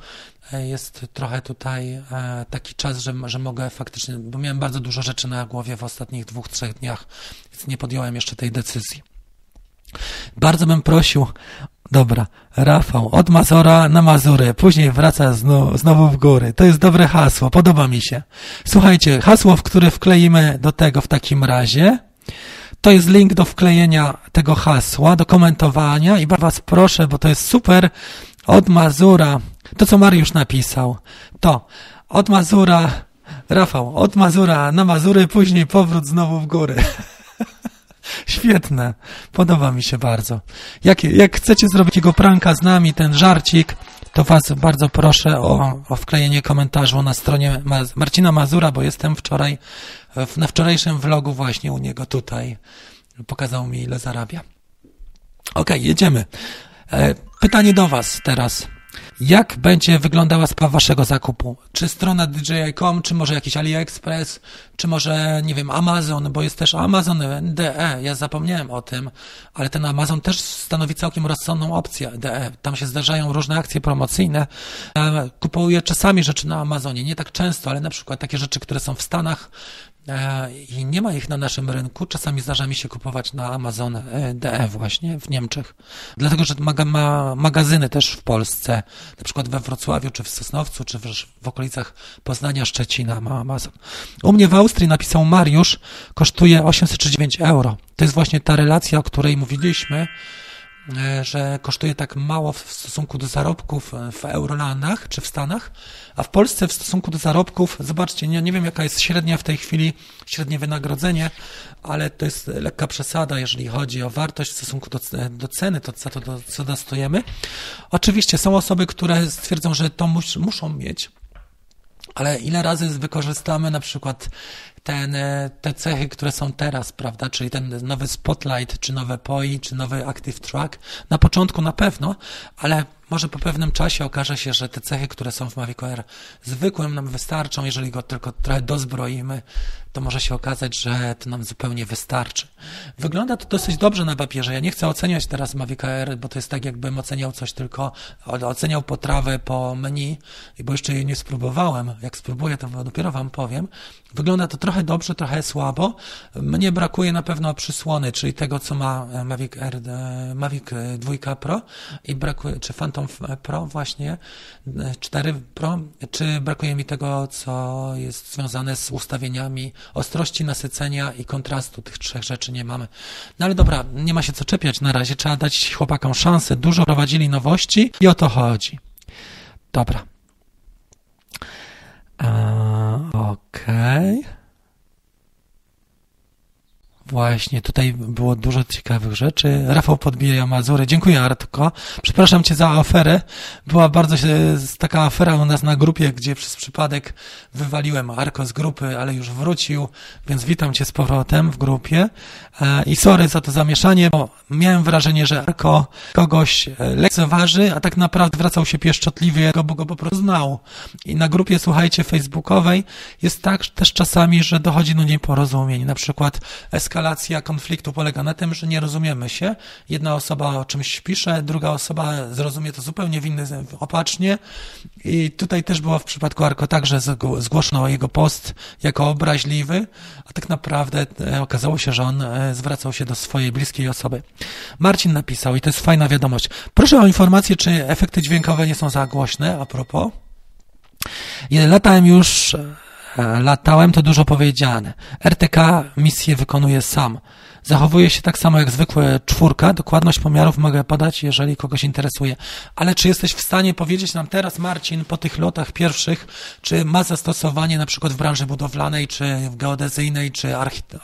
E, jest trochę tutaj e, taki czas, że, że mogę faktycznie, bo miałem bardzo dużo rzeczy na głowie w ostatnich dwóch, trzech dniach, więc nie podjąłem jeszcze tej decyzji. Bardzo bym prosił, dobra, Rafał, od Mazora na Mazury, później wraca znowu, znowu w góry. To jest dobre hasło, podoba mi się. Słuchajcie, hasło, w które wkleimy do tego w takim razie, to jest link do wklejenia tego hasła, do komentowania i was proszę, bo to jest super, od Mazura, to co Mariusz napisał, to od Mazura, Rafał, od Mazura na Mazury, później powrót znowu w góry. Świetne. Podoba mi się bardzo. Jak, jak chcecie zrobić jego pranka z nami, ten żarcik, to Was bardzo proszę o, o wklejenie komentarzu na stronie Marcina Mazura, bo jestem wczoraj, na wczorajszym vlogu właśnie u niego tutaj. Pokazał mi, ile zarabia. Ok, jedziemy. E, pytanie do Was teraz. Jak będzie wyglądała sprawa waszego zakupu? Czy strona DJI.com, czy może jakiś AliExpress, czy może, nie wiem, Amazon, bo jest też Amazon DE, ja zapomniałem o tym, ale ten Amazon też stanowi całkiem rozsądną opcję DE. Tam się zdarzają różne akcje promocyjne. Kupuję czasami rzeczy na Amazonie, nie tak często, ale na przykład takie rzeczy, które są w Stanach, E, i nie ma ich na naszym rynku. Czasami zdarza mi się kupować na Amazon e, DE właśnie w Niemczech. Dlatego, że ma, ma magazyny też w Polsce, na przykład we Wrocławiu, czy w Sosnowcu, czy w, w okolicach Poznania, Szczecina ma Amazon. U mnie w Austrii napisał Mariusz, kosztuje 839 euro. To jest właśnie ta relacja, o której mówiliśmy, E, że kosztuje tak mało w stosunku do zarobków w Eurolandach czy w Stanach, a w Polsce w stosunku do zarobków, zobaczcie, nie, nie wiem jaka jest średnia w tej chwili, średnie wynagrodzenie, ale to jest lekka przesada, jeżeli chodzi o wartość w stosunku do, do ceny, to za to co dostajemy. Oczywiście są osoby, które stwierdzą, że to mus, muszą mieć, ale ile razy wykorzystamy na przykład ten, e, te cechy, które są teraz, prawda, czyli ten nowy Spotlight, czy nowe POI, czy nowy Active Track, na początku na pewno, ale może po pewnym czasie okaże się, że te cechy, które są w Mavic Air zwykłym nam wystarczą, jeżeli go tylko trochę dozbroimy, to może się okazać, że to nam zupełnie wystarczy. Wygląda to dosyć dobrze na papierze. Ja nie chcę oceniać teraz Mavic Air, bo to jest tak, jakbym oceniał coś tylko, oceniał potrawę po menu, bo jeszcze jej nie spróbowałem. Jak spróbuję, to dopiero Wam powiem. Wygląda to trochę dobrze, trochę słabo. Mnie brakuje na pewno przysłony, czyli tego, co ma Mavic Air, e, Mavic 2 Pro i brakuje, czy Phantom Pro właśnie, 4 e, Pro, czy brakuje mi tego, co jest związane z ustawieniami ostrości nasycenia i kontrastu. Tych trzech rzeczy nie mamy. No ale dobra, nie ma się co czepiać na razie. Trzeba dać chłopakom szansę. Dużo prowadzili nowości i o to chodzi. Dobra. Okej. Okay. Właśnie, tutaj było dużo ciekawych rzeczy. Rafał podbija Mazury. Dziękuję, Artko. Przepraszam Cię za aferę. Była bardzo się, taka afera u nas na grupie, gdzie przez przypadek wywaliłem Arko z grupy, ale już wrócił, więc witam Cię z powrotem w grupie. E, I sorry za to zamieszanie, bo miałem wrażenie, że Arko kogoś e, lekceważy, a tak naprawdę wracał się pieszczotliwie, bo go po prostu znał. I na grupie, słuchajcie, facebookowej jest tak też czasami, że dochodzi do nieporozumień. Na przykład eskalacja konfliktu polega na tym, że nie rozumiemy się. Jedna osoba o czymś pisze, druga osoba zrozumie to zupełnie w inny, opacznie. I tutaj też było w przypadku Arko tak, że zgłoszono jego post jako obraźliwy, a tak naprawdę e, okazało się, że on zwracał się do swojej bliskiej osoby. Marcin napisał, i to jest fajna wiadomość. Proszę o informację, czy efekty dźwiękowe nie są za głośne, a propos. Latałem już, e, latałem, to dużo powiedziane. RTK misję wykonuje sam. Zachowuje się tak samo jak zwykłe czwórka. Dokładność pomiarów mogę podać, jeżeli kogoś interesuje. Ale czy jesteś w stanie powiedzieć nam teraz, Marcin, po tych lotach pierwszych, czy ma zastosowanie na przykład w branży budowlanej, czy w geodezyjnej, czy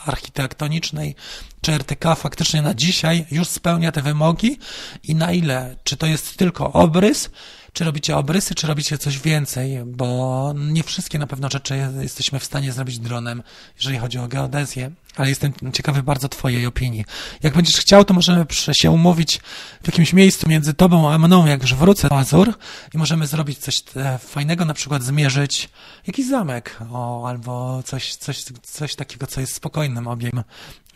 architektonicznej, czy RTK faktycznie na dzisiaj już spełnia te wymogi i na ile? Czy to jest tylko obrys, czy robicie obrysy, czy robicie coś więcej, bo nie wszystkie na pewno rzeczy jesteśmy w stanie zrobić dronem, jeżeli chodzi o geodezję, ale jestem ciekawy bardzo Twojej opinii. Jak będziesz chciał, to możemy się umówić w jakimś miejscu między Tobą a mną, jak już wrócę do Azur i możemy zrobić coś e, fajnego, na przykład zmierzyć jakiś zamek, o, albo coś, coś, coś takiego, co jest spokojnym obiegiem.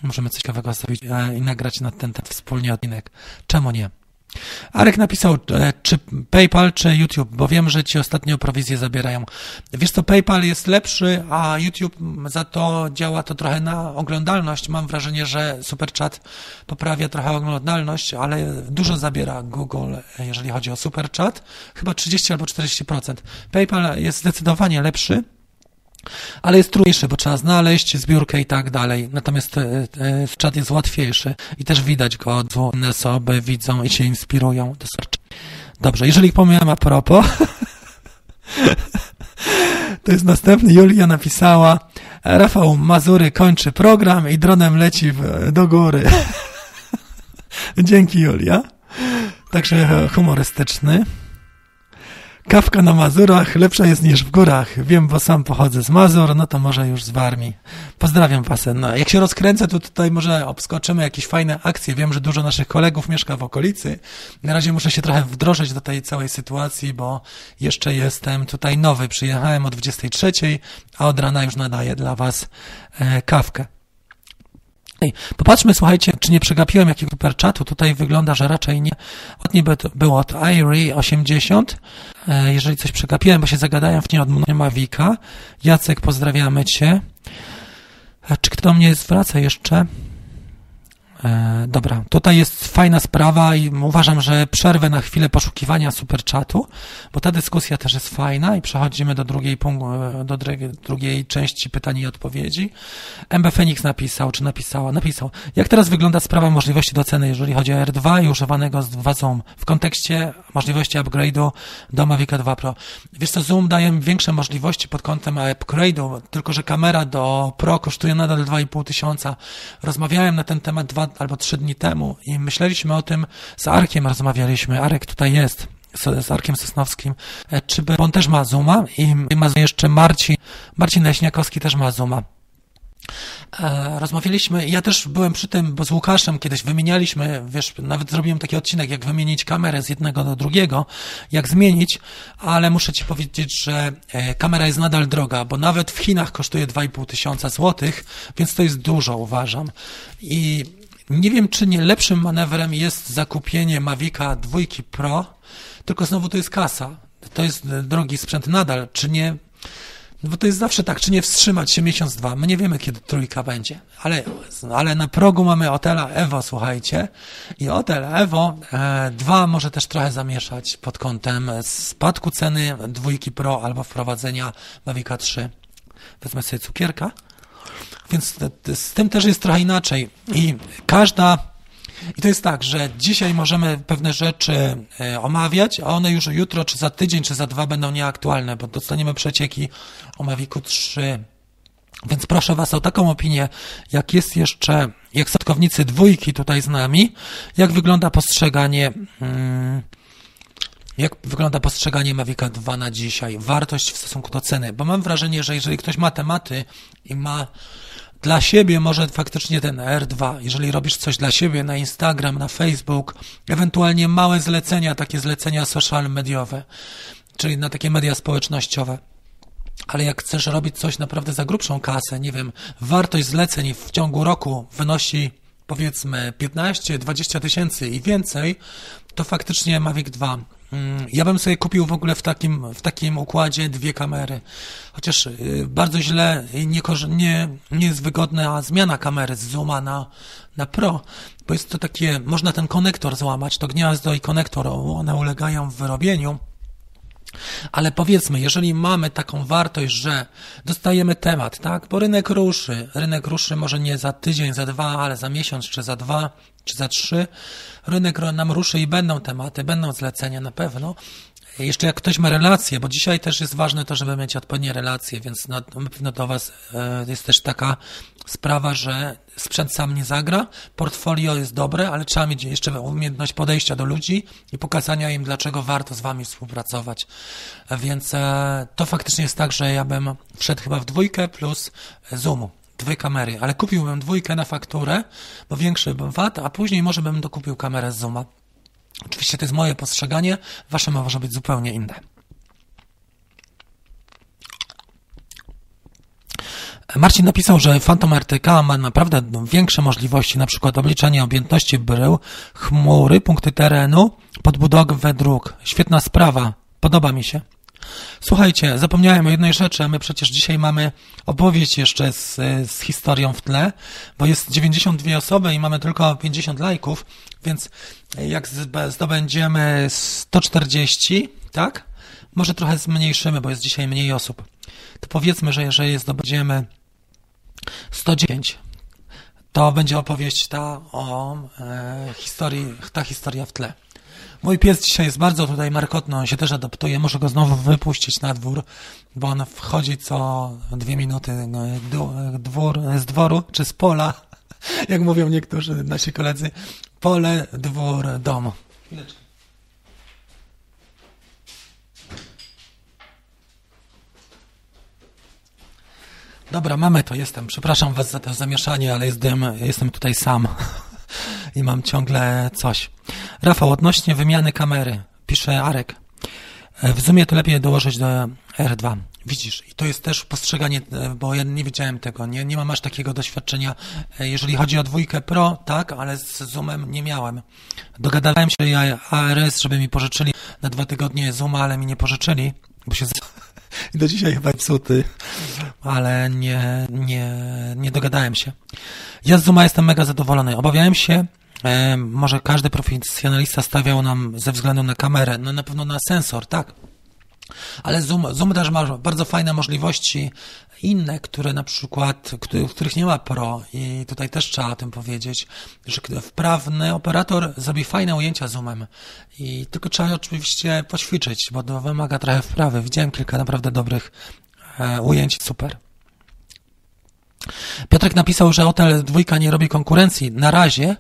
Możemy coś ciekawego zrobić e, i nagrać na ten, ten wspólnie odcinek. Czemu nie? Arek napisał, e, czy PayPal, czy YouTube, bo wiem, że ci ostatnio prowizję zabierają. Wiesz co, PayPal jest lepszy, a YouTube za to działa to trochę na oglądalność. Mam wrażenie, że SuperChat poprawia trochę oglądalność, ale dużo zabiera Google, jeżeli chodzi o SuperChat. Chyba 30 albo 40%. PayPal jest zdecydowanie lepszy. Ale jest trudniejszy, bo trzeba znaleźć zbiórkę i tak dalej. Natomiast e, e, czat jest łatwiejszy i też widać go, inne osoby widzą i się inspirują. Dobrze, jeżeli pomijam a propos, to jest następny. Julia napisała, Rafał Mazury kończy program i dronem leci w, do góry. Dzięki Julia. Także humorystyczny. Kawka na Mazurach lepsza jest niż w górach. Wiem, bo sam pochodzę z Mazur, no to może już z Warmii. Pozdrawiam Was. No, jak się rozkręcę, to tutaj może obskoczymy jakieś fajne akcje. Wiem, że dużo naszych kolegów mieszka w okolicy. Na razie muszę się trochę wdrożyć do tej całej sytuacji, bo jeszcze jestem tutaj nowy. Przyjechałem o 23, a od rana już nadaję dla Was e, kawkę. Popatrzmy, słuchajcie, czy nie przegapiłem jakiegoś super czatu. Tutaj wygląda, że raczej nie. Od niby było od Irie 80. E, jeżeli coś przegapiłem, bo się zagadałem w nie od Mavika. Jacek, pozdrawiamy Cię. E, czy kto mnie zwraca jeszcze? E, dobra, tutaj jest fajna sprawa i uważam, że przerwę na chwilę poszukiwania superchatu, bo ta dyskusja też jest fajna i przechodzimy do drugiej, e, do drugiej części pytań i odpowiedzi. MB Phoenix napisał, czy napisała, napisał, jak teraz wygląda sprawa możliwości doceny, jeżeli chodzi o R2 i używanego z 2 Zoom w kontekście możliwości upgrade'u do Mavic 2 Pro. Wiesz co, Zoom daje większe możliwości pod kątem upgrade'u, tylko że kamera do Pro kosztuje nadal 2,5 tysiąca. Rozmawiałem na ten temat dwa albo trzy dni temu i myśleliśmy o tym, z Arkiem rozmawialiśmy, Arek tutaj jest, z, z Arkiem Sosnowskim, e, czy by, on też ma Zuma i ma jeszcze Marcin, Marcin Leśniakowski też ma Zuma. E, rozmawialiśmy, ja też byłem przy tym, bo z Łukaszem kiedyś wymienialiśmy, wiesz, nawet zrobiłem taki odcinek, jak wymienić kamerę z jednego do drugiego, jak zmienić, ale muszę Ci powiedzieć, że e, kamera jest nadal droga, bo nawet w Chinach kosztuje 2,5 tysiąca złotych, więc to jest dużo, uważam. I nie wiem, czy nie lepszym manewrem jest zakupienie Mavica 2 Pro, tylko znowu to jest kasa. To jest drogi sprzęt nadal. Czy nie no bo to jest zawsze tak, czy nie wstrzymać się miesiąc, dwa. My nie wiemy, kiedy trójka będzie, ale, ale na progu mamy Otela Evo, słuchajcie. I Otel Evo e, 2 może też trochę zamieszać pod kątem spadku ceny dwójki Pro albo wprowadzenia Mavica 3. Wezmę sobie cukierka. Więc z tym też jest trochę inaczej. I każda i to jest tak, że dzisiaj możemy pewne rzeczy e, omawiać, a one już jutro, czy za tydzień, czy za dwa będą nieaktualne, bo dostaniemy przecieki o Mavicu 3 Więc proszę Was o taką opinię, jak jest jeszcze, jak sadkownicy dwójki tutaj z nami, jak wygląda postrzeganie, hmm, jak wygląda postrzeganie Mavica 2 na dzisiaj, wartość w stosunku do ceny, bo mam wrażenie, że jeżeli ktoś ma tematy i ma dla siebie może faktycznie ten R2, jeżeli robisz coś dla siebie na Instagram, na Facebook, ewentualnie małe zlecenia, takie zlecenia social mediowe, czyli na takie media społecznościowe. Ale jak chcesz robić coś naprawdę za grubszą kasę, nie wiem, wartość zleceń w ciągu roku wynosi powiedzmy 15-20 tysięcy i więcej, to faktycznie Mavic 2 Mm, ja bym sobie kupił w ogóle w takim, w takim układzie dwie kamery. Chociaż y, bardzo źle nie, nie, nie jest wygodna zmiana kamery z Zooma na, na Pro, bo jest to takie, można ten konektor złamać, to gniazdo i konektor, one ulegają w wyrobieniu. Ale powiedzmy, jeżeli mamy taką wartość, że dostajemy temat, tak, bo rynek ruszy, rynek ruszy może nie za tydzień, za dwa, ale za miesiąc, czy za dwa, czy za trzy, rynek nam ruszy i będą tematy, będą zlecenia na pewno. Jeszcze jak ktoś ma relacje, bo dzisiaj też jest ważne to, żeby mieć odpowiednie relacje, więc na, na pewno do Was e, jest też taka sprawa, że sprzęt sam nie zagra, portfolio jest dobre, ale trzeba mieć jeszcze umiejętność podejścia do ludzi i pokazania im, dlaczego warto z Wami współpracować. Więc e, to faktycznie jest tak, że ja bym wszedł chyba w dwójkę plus Zoomu dwie kamery, ale kupiłbym dwójkę na fakturę, bo większy bym VAT, a później może bym dokupił kamerę z Zooma. Oczywiście to jest moje postrzeganie, wasze może być zupełnie inne. Marcin napisał, że Phantom RTK ma naprawdę większe możliwości, na przykład obliczania objętości brył, chmury, punkty terenu, podbudowę dróg. Świetna sprawa, podoba mi się. Słuchajcie, zapomniałem o jednej rzeczy, a my przecież dzisiaj mamy opowieść jeszcze z, z historią w tle, bo jest 92 osoby i mamy tylko 50 lajków, więc jak zdobędziemy 140, tak? Może trochę zmniejszymy, bo jest dzisiaj mniej osób. To powiedzmy, że jeżeli zdobędziemy 109, to będzie opowieść ta o e, historii, ta historia w tle. Mój pies dzisiaj jest bardzo tutaj markotny, on się też adaptuje, muszę go znowu wypuścić na dwór, bo on wchodzi co dwie minuty dwór, z dworu czy z pola, jak mówią niektórzy nasi koledzy, pole, dwór, dom. Dobra, mamy to, jestem. Przepraszam Was za to zamieszanie, ale jestem, jestem tutaj sam i mam ciągle coś. Rafał, odnośnie wymiany kamery, pisze Arek. W Zoomie to lepiej dołożyć do R2. Widzisz, i to jest też postrzeganie, e, bo ja nie wiedziałem tego, nie, nie mam aż takiego doświadczenia. E, jeżeli chodzi o dwójkę Pro, tak, ale z Zoomem nie miałem. Dogadałem się ja ARS, żeby mi pożyczyli na dwa tygodnie Zooma, ale mi nie pożyczyli, bo się i do dzisiaj chyba psuty, ale nie, nie, nie dogadałem się. Ja z Zooma jestem mega zadowolony. Obawiałem się, e, może każdy profesjonalista stawiał nam ze względu na kamerę, no na pewno na sensor, tak. Ale Zoom, Zoom też ma bardzo fajne możliwości inne, które na przykład, których nie ma Pro i tutaj też trzeba o tym powiedzieć, że wprawny operator zrobi fajne ujęcia Zoomem i tylko trzeba oczywiście poćwiczyć, bo to wymaga trochę wprawy. Widziałem kilka naprawdę dobrych e, ujęć, super. Piotrek napisał, że Hotel dwójka nie robi konkurencji na razie,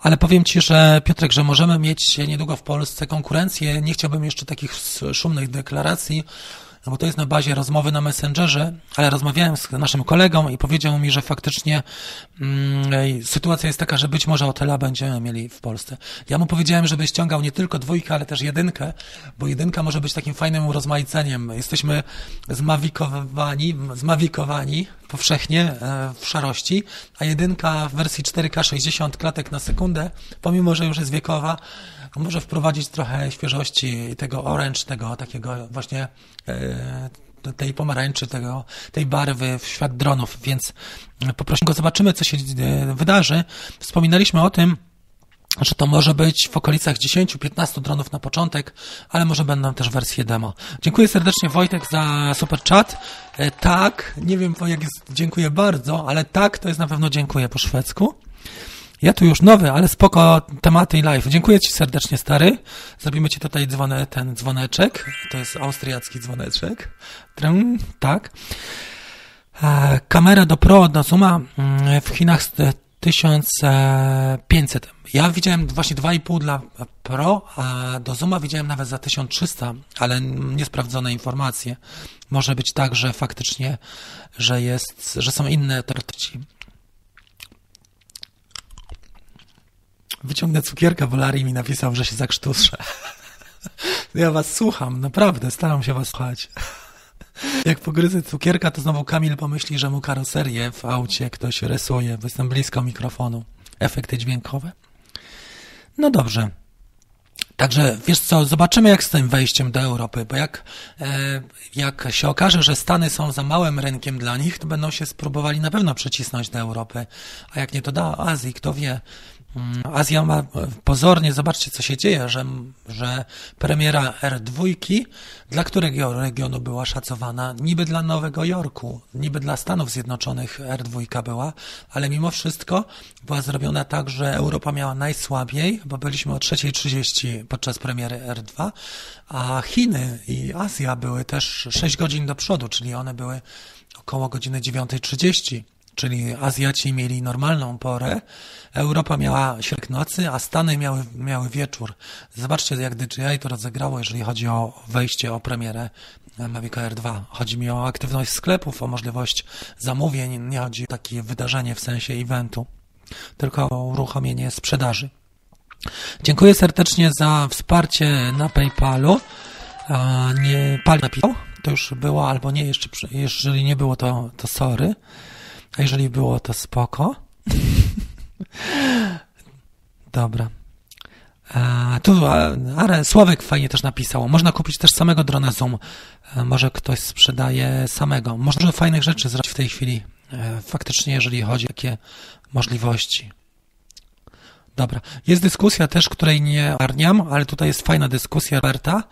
ale powiem Ci, że Piotrek, że możemy mieć niedługo w Polsce konkurencję. Nie chciałbym jeszcze takich szumnych deklaracji, no bo to jest na bazie rozmowy na Messengerze, ale rozmawiałem z naszym kolegą i powiedział mi, że faktycznie mm, sytuacja jest taka, że być może hotela będziemy mieli w Polsce. Ja mu powiedziałem, żeby ściągał nie tylko dwójkę, ale też jedynkę, bo jedynka może być takim fajnym urozmaiceniem. Jesteśmy zmawikowani, zmawikowani powszechnie e, w szarości, a jedynka w wersji 4K 60 klatek na sekundę, pomimo, że już jest wiekowa, może wprowadzić trochę świeżości tego orange, tego takiego właśnie e, tej pomarańczy, tego, tej barwy w świat dronów, więc poprosimy go, zobaczymy, co się e, wydarzy. Wspominaliśmy o tym, że to może być w okolicach 10-15 dronów na początek, ale może będą też wersje demo. Dziękuję serdecznie Wojtek za super chat. E, tak, nie wiem jak jest, dziękuję bardzo, ale tak to jest na pewno dziękuję po szwedzku. Ja tu już nowy, ale spoko tematy i live. Dziękuję Ci serdecznie, stary. Zrobimy Ci tutaj dzwone, ten dzwoneczek. To jest austriacki dzwoneczek. Trym, tak. E, kamera do Pro do Zooma mm, w Chinach 1500. Ja widziałem właśnie 2,5 dla Pro, a do Zooma widziałem nawet za 1300, ale niesprawdzone informacje. Może być tak, że faktycznie, że jest, że są inne treści. Wyciągnę cukierka, bo Larry mi napisał, że się zakrztuszę. Ja was słucham, naprawdę, staram się was słuchać. Jak pogryzę cukierka, to znowu Kamil pomyśli, że mu karoserię w aucie ktoś rysuje, bo jestem blisko mikrofonu. Efekty dźwiękowe. No dobrze. Także wiesz co, zobaczymy jak z tym wejściem do Europy, bo jak, e, jak się okaże, że Stany są za małym rynkiem dla nich, to będą się spróbowali na pewno przycisnąć do Europy, a jak nie to da Azji, kto wie. Mm, Azja ma pozornie, zobaczcie co się dzieje, że, że premiera R2, dla którego regionu była szacowana? Niby dla Nowego Jorku, niby dla Stanów Zjednoczonych R2 była, ale mimo wszystko była zrobiona tak, że Europa miała najsłabiej, bo byliśmy o 3.30 podczas premiery R2, a Chiny i Azja były też 6 godzin do przodu, czyli one były około godziny 9.30 czyli Azjaci mieli normalną porę, Europa miała środek nocy, a Stany miały, miały wieczór. Zobaczcie, jak DJI to rozegrało, jeżeli chodzi o wejście, o premierę Mavic Air 2. Chodzi mi o aktywność sklepów, o możliwość zamówień, nie chodzi o takie wydarzenie w sensie eventu, tylko o uruchomienie sprzedaży. Dziękuję serdecznie za wsparcie na PayPalu. Nie pali napisał, to już było, albo nie, jeszcze, jeżeli nie było, to, to sorry. A jeżeli było, to spoko. Dobra. A, tu ale Sławek fajnie też napisał. Można kupić też samego drona Zoom. A, może ktoś sprzedaje samego. Można fajnych rzeczy zrobić w tej chwili. E, faktycznie, jeżeli chodzi o takie możliwości. Dobra. Jest dyskusja też, której nie arniam, ale tutaj jest fajna dyskusja Roberta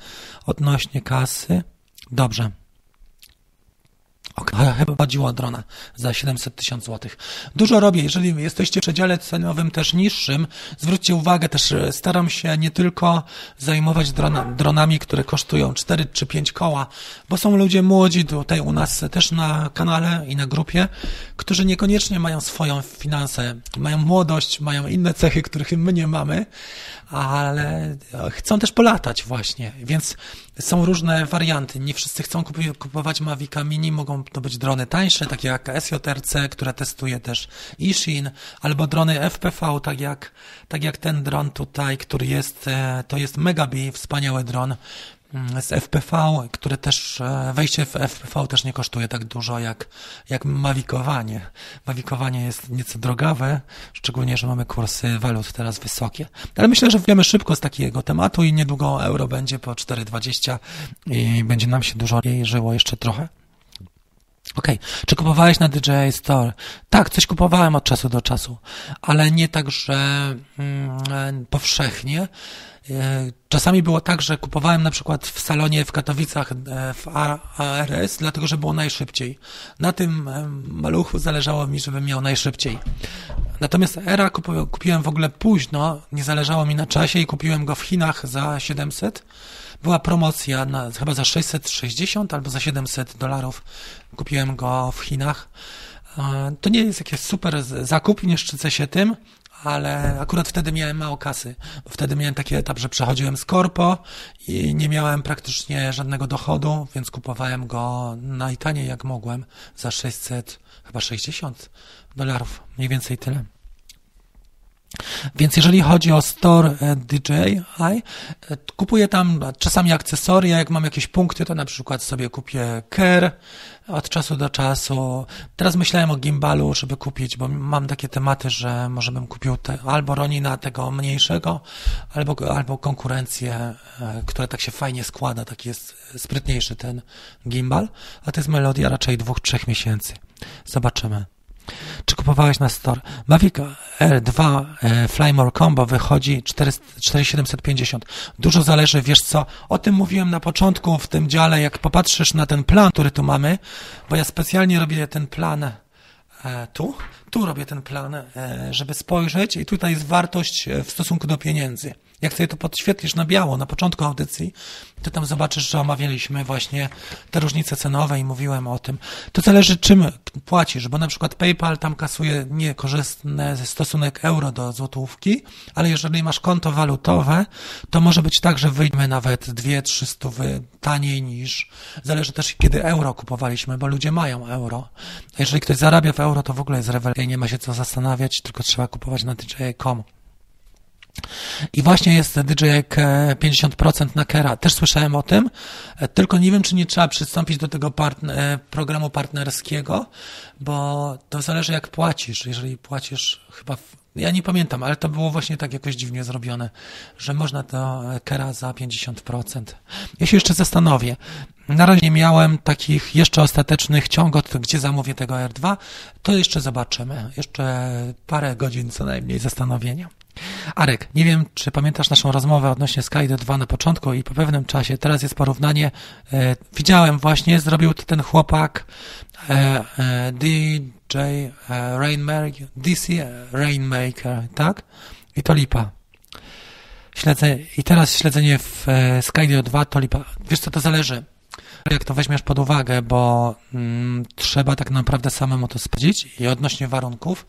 odnośnie kasy. Dobrze. Chyba chodziło o drona za 700 tysięcy złotych. Dużo robię. Jeżeli jesteście w przedziale cenowym też niższym, zwróćcie uwagę też, e, staram się nie tylko zajmować drona, dronami, które kosztują 4 czy 5 koła, bo są ludzie młodzi tutaj u nas też na kanale i na grupie, którzy niekoniecznie mają swoją finansę, mają młodość, mają inne cechy, których my nie mamy, ale chcą też polatać właśnie, więc są różne warianty. Nie wszyscy chcą kupować Mavica Mini, mogą to być drony tańsze, takie jak SJRC, które testuje też Ishin, albo drony FPV, tak jak, tak jak ten dron tutaj, który jest, e, to jest Megabee, wspaniały dron, z FPV, które też, e, wejście w FPV też nie kosztuje tak dużo jak, jak mawikowanie. Mawikowanie jest nieco drogawe, szczególnie, że mamy kursy walut teraz wysokie. Ale myślę, że wiemy szybko z takiego tematu i niedługo euro będzie po 4,20 i będzie nam się dużo jej żyło jeszcze trochę. Okej, okay. czy kupowałeś na DJI Store? Tak, coś kupowałem od czasu do czasu, ale nie tak, że mm, powszechnie. E, czasami było tak, że kupowałem na przykład w salonie w Katowicach e, w ARS, dlatego że było najszybciej. Na tym e, maluchu zależało mi, żebym miał najszybciej. Natomiast ERA kupiłem w ogóle późno, nie zależało mi na czasie i kupiłem go w Chinach za 700. Była promocja na, chyba za 660 albo za 700 dolarów. Kupiłem go w Chinach. To nie jest jakiś super zakup, nie szczycę się tym, ale akurat wtedy miałem mało kasy, bo wtedy miałem taki etap, że przechodziłem z korpo i nie miałem praktycznie żadnego dochodu, więc kupowałem go najtaniej jak mogłem za 600, chyba 60 dolarów, mniej więcej tyle. Więc jeżeli chodzi o store e, DJI, e, kupuję tam czasami akcesoria, jak mam jakieś punkty, to na przykład sobie kupię Care od czasu do czasu. Teraz myślałem o gimbalu, żeby kupić, bo mam takie tematy, że może bym kupił te, albo Ronina tego mniejszego, albo, albo konkurencję, e, która tak się fajnie składa, taki jest sprytniejszy ten gimbal, a to jest melodia raczej dwóch, trzech miesięcy. Zobaczymy. Czy kupowałeś na store? Mavic R2 e, Flymore Combo wychodzi 4750. Dużo zależy, wiesz co, o tym mówiłem na początku w tym dziale, jak popatrzysz na ten plan, który tu mamy, bo ja specjalnie robię ten plan e, tu, tu robię ten plan, e, żeby spojrzeć i tutaj jest wartość w stosunku do pieniędzy. Jak sobie to podświetlisz na biało na początku audycji, to tam zobaczysz, że omawialiśmy właśnie te różnice cenowe i mówiłem o tym. To zależy czym płacisz, bo na przykład PayPal tam kasuje niekorzystny stosunek euro do złotówki, ale jeżeli masz konto walutowe, to może być tak, że wyjdziemy nawet 2-3 stówy taniej niż, zależy też kiedy euro kupowaliśmy, bo ludzie mają euro. Jeżeli ktoś zarabia w euro, to w ogóle jest rewelacja, nie ma się co zastanawiać, tylko trzeba kupować na DJ.com. I właśnie jest DJek 50% na Kera. Też słyszałem o tym, e, tylko nie wiem, czy nie trzeba przystąpić do tego partner, programu partnerskiego, bo to zależy jak płacisz. Jeżeli płacisz chyba, ja nie pamiętam, ale to było właśnie tak jakoś dziwnie zrobione, że można to Kera za 50%. Ja się jeszcze zastanowię. Na razie nie miałem takich jeszcze ostatecznych ciągot, gdzie zamówię tego R2. To jeszcze zobaczymy. Jeszcze parę godzin co najmniej zastanowienia. Arek, nie wiem, czy pamiętasz naszą rozmowę odnośnie Skydo 2 na początku i po pewnym czasie, teraz jest porównanie, e, widziałem właśnie, zrobił to ten chłopak e, e, DJ e, Rainmaker, DC Rainmaker, tak? I to lipa. Śledzę, I teraz śledzenie w e, Skydio 2 to lipa. Wiesz co, to zależy jak to weźmiesz pod uwagę, bo mm, trzeba tak naprawdę samemu to sprawdzić i odnośnie warunków,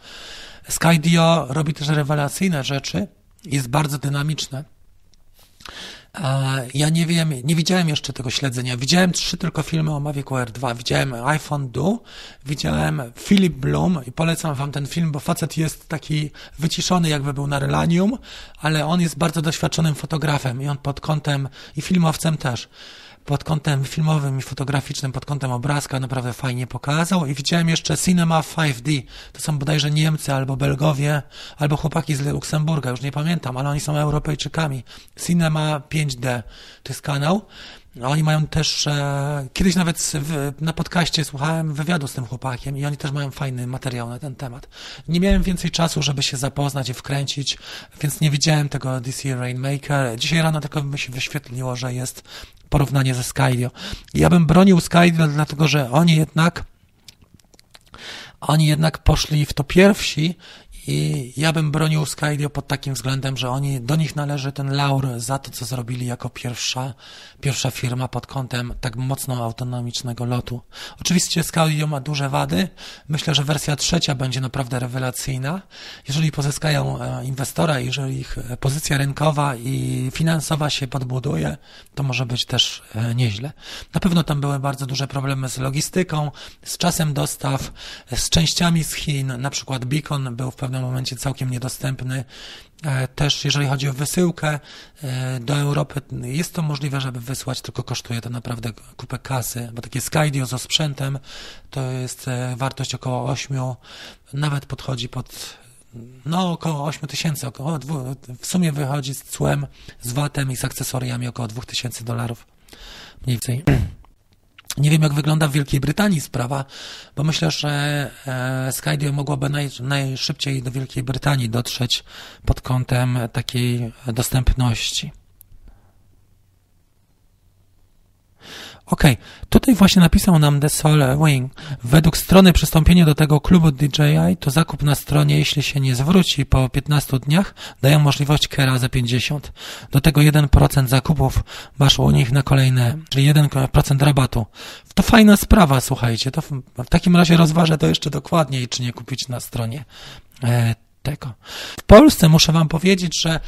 Skydio robi też rewelacyjne rzeczy, jest bardzo dynamiczne. Ja nie wiem, nie widziałem jeszcze tego śledzenia. Widziałem trzy tylko filmy o Mavic Air 2. Widziałem iPhone Do, widziałem Philip Bloom i polecam wam ten film, bo facet jest taki wyciszony, jakby był na Relanium, ale on jest bardzo doświadczonym fotografem i on pod kątem, i filmowcem też pod kątem filmowym i fotograficznym, pod kątem obrazka naprawdę fajnie pokazał i widziałem jeszcze Cinema 5D. To są bodajże Niemcy albo Belgowie, albo chłopaki z Luksemburga, już nie pamiętam, ale oni są Europejczykami. Cinema 5D to jest kanał. Oni mają też, e, kiedyś nawet na podcaście słuchałem wywiadu z tym chłopakiem i oni też mają fajny materiał na ten temat. Nie miałem więcej czasu, żeby się zapoznać i wkręcić, więc nie widziałem tego DC Rainmaker. Dzisiaj rano tylko mi się wyświetliło, że jest porównanie ze Skydio. Ja bym bronił Skydio, dlatego że oni jednak oni jednak poszli w to pierwsi i ja bym bronił Skydio pod takim względem, że oni, do nich należy ten laur za to, co zrobili jako pierwsza, pierwsza firma pod kątem tak mocno autonomicznego lotu. Oczywiście Skydio ma duże wady. Myślę, że wersja trzecia będzie naprawdę rewelacyjna. Jeżeli pozyskają e, inwestora, jeżeli ich e, pozycja rynkowa i finansowa się podbuduje, to może być też e, nieźle. Na pewno tam były bardzo duże problemy z logistyką, z czasem dostaw, z częściami z Chin. Na przykład Beacon był w pewnym pewnym momencie całkiem niedostępny. E, też jeżeli chodzi o wysyłkę e, do Europy, jest to możliwe, żeby wysłać, tylko kosztuje to naprawdę kupę kasy, bo takie Skydio ze sprzętem to jest e, wartość około 8, nawet podchodzi pod no około 8 tysięcy, w sumie wychodzi z cłem, z VAT-em i z akcesoriami około 2000 dolarów mniej więcej. Nie wiem, jak wygląda w Wielkiej Brytanii sprawa, bo myślę, że e, Skydio mogłoby naj, najszybciej do Wielkiej Brytanii dotrzeć pod kątem takiej dostępności. Okej, okay. tutaj właśnie napisał nam The Soul Wing. Według strony przystąpienie do tego klubu DJI to zakup na stronie, jeśli się nie zwróci po 15 dniach, dają możliwość kera za 50. Do tego 1% zakupów masz u nich na kolejne, czyli 1% rabatu. To fajna sprawa, słuchajcie. To w, w takim razie rozważę to jeszcze dokładniej, czy nie kupić na stronie e, tego. W Polsce muszę Wam powiedzieć, że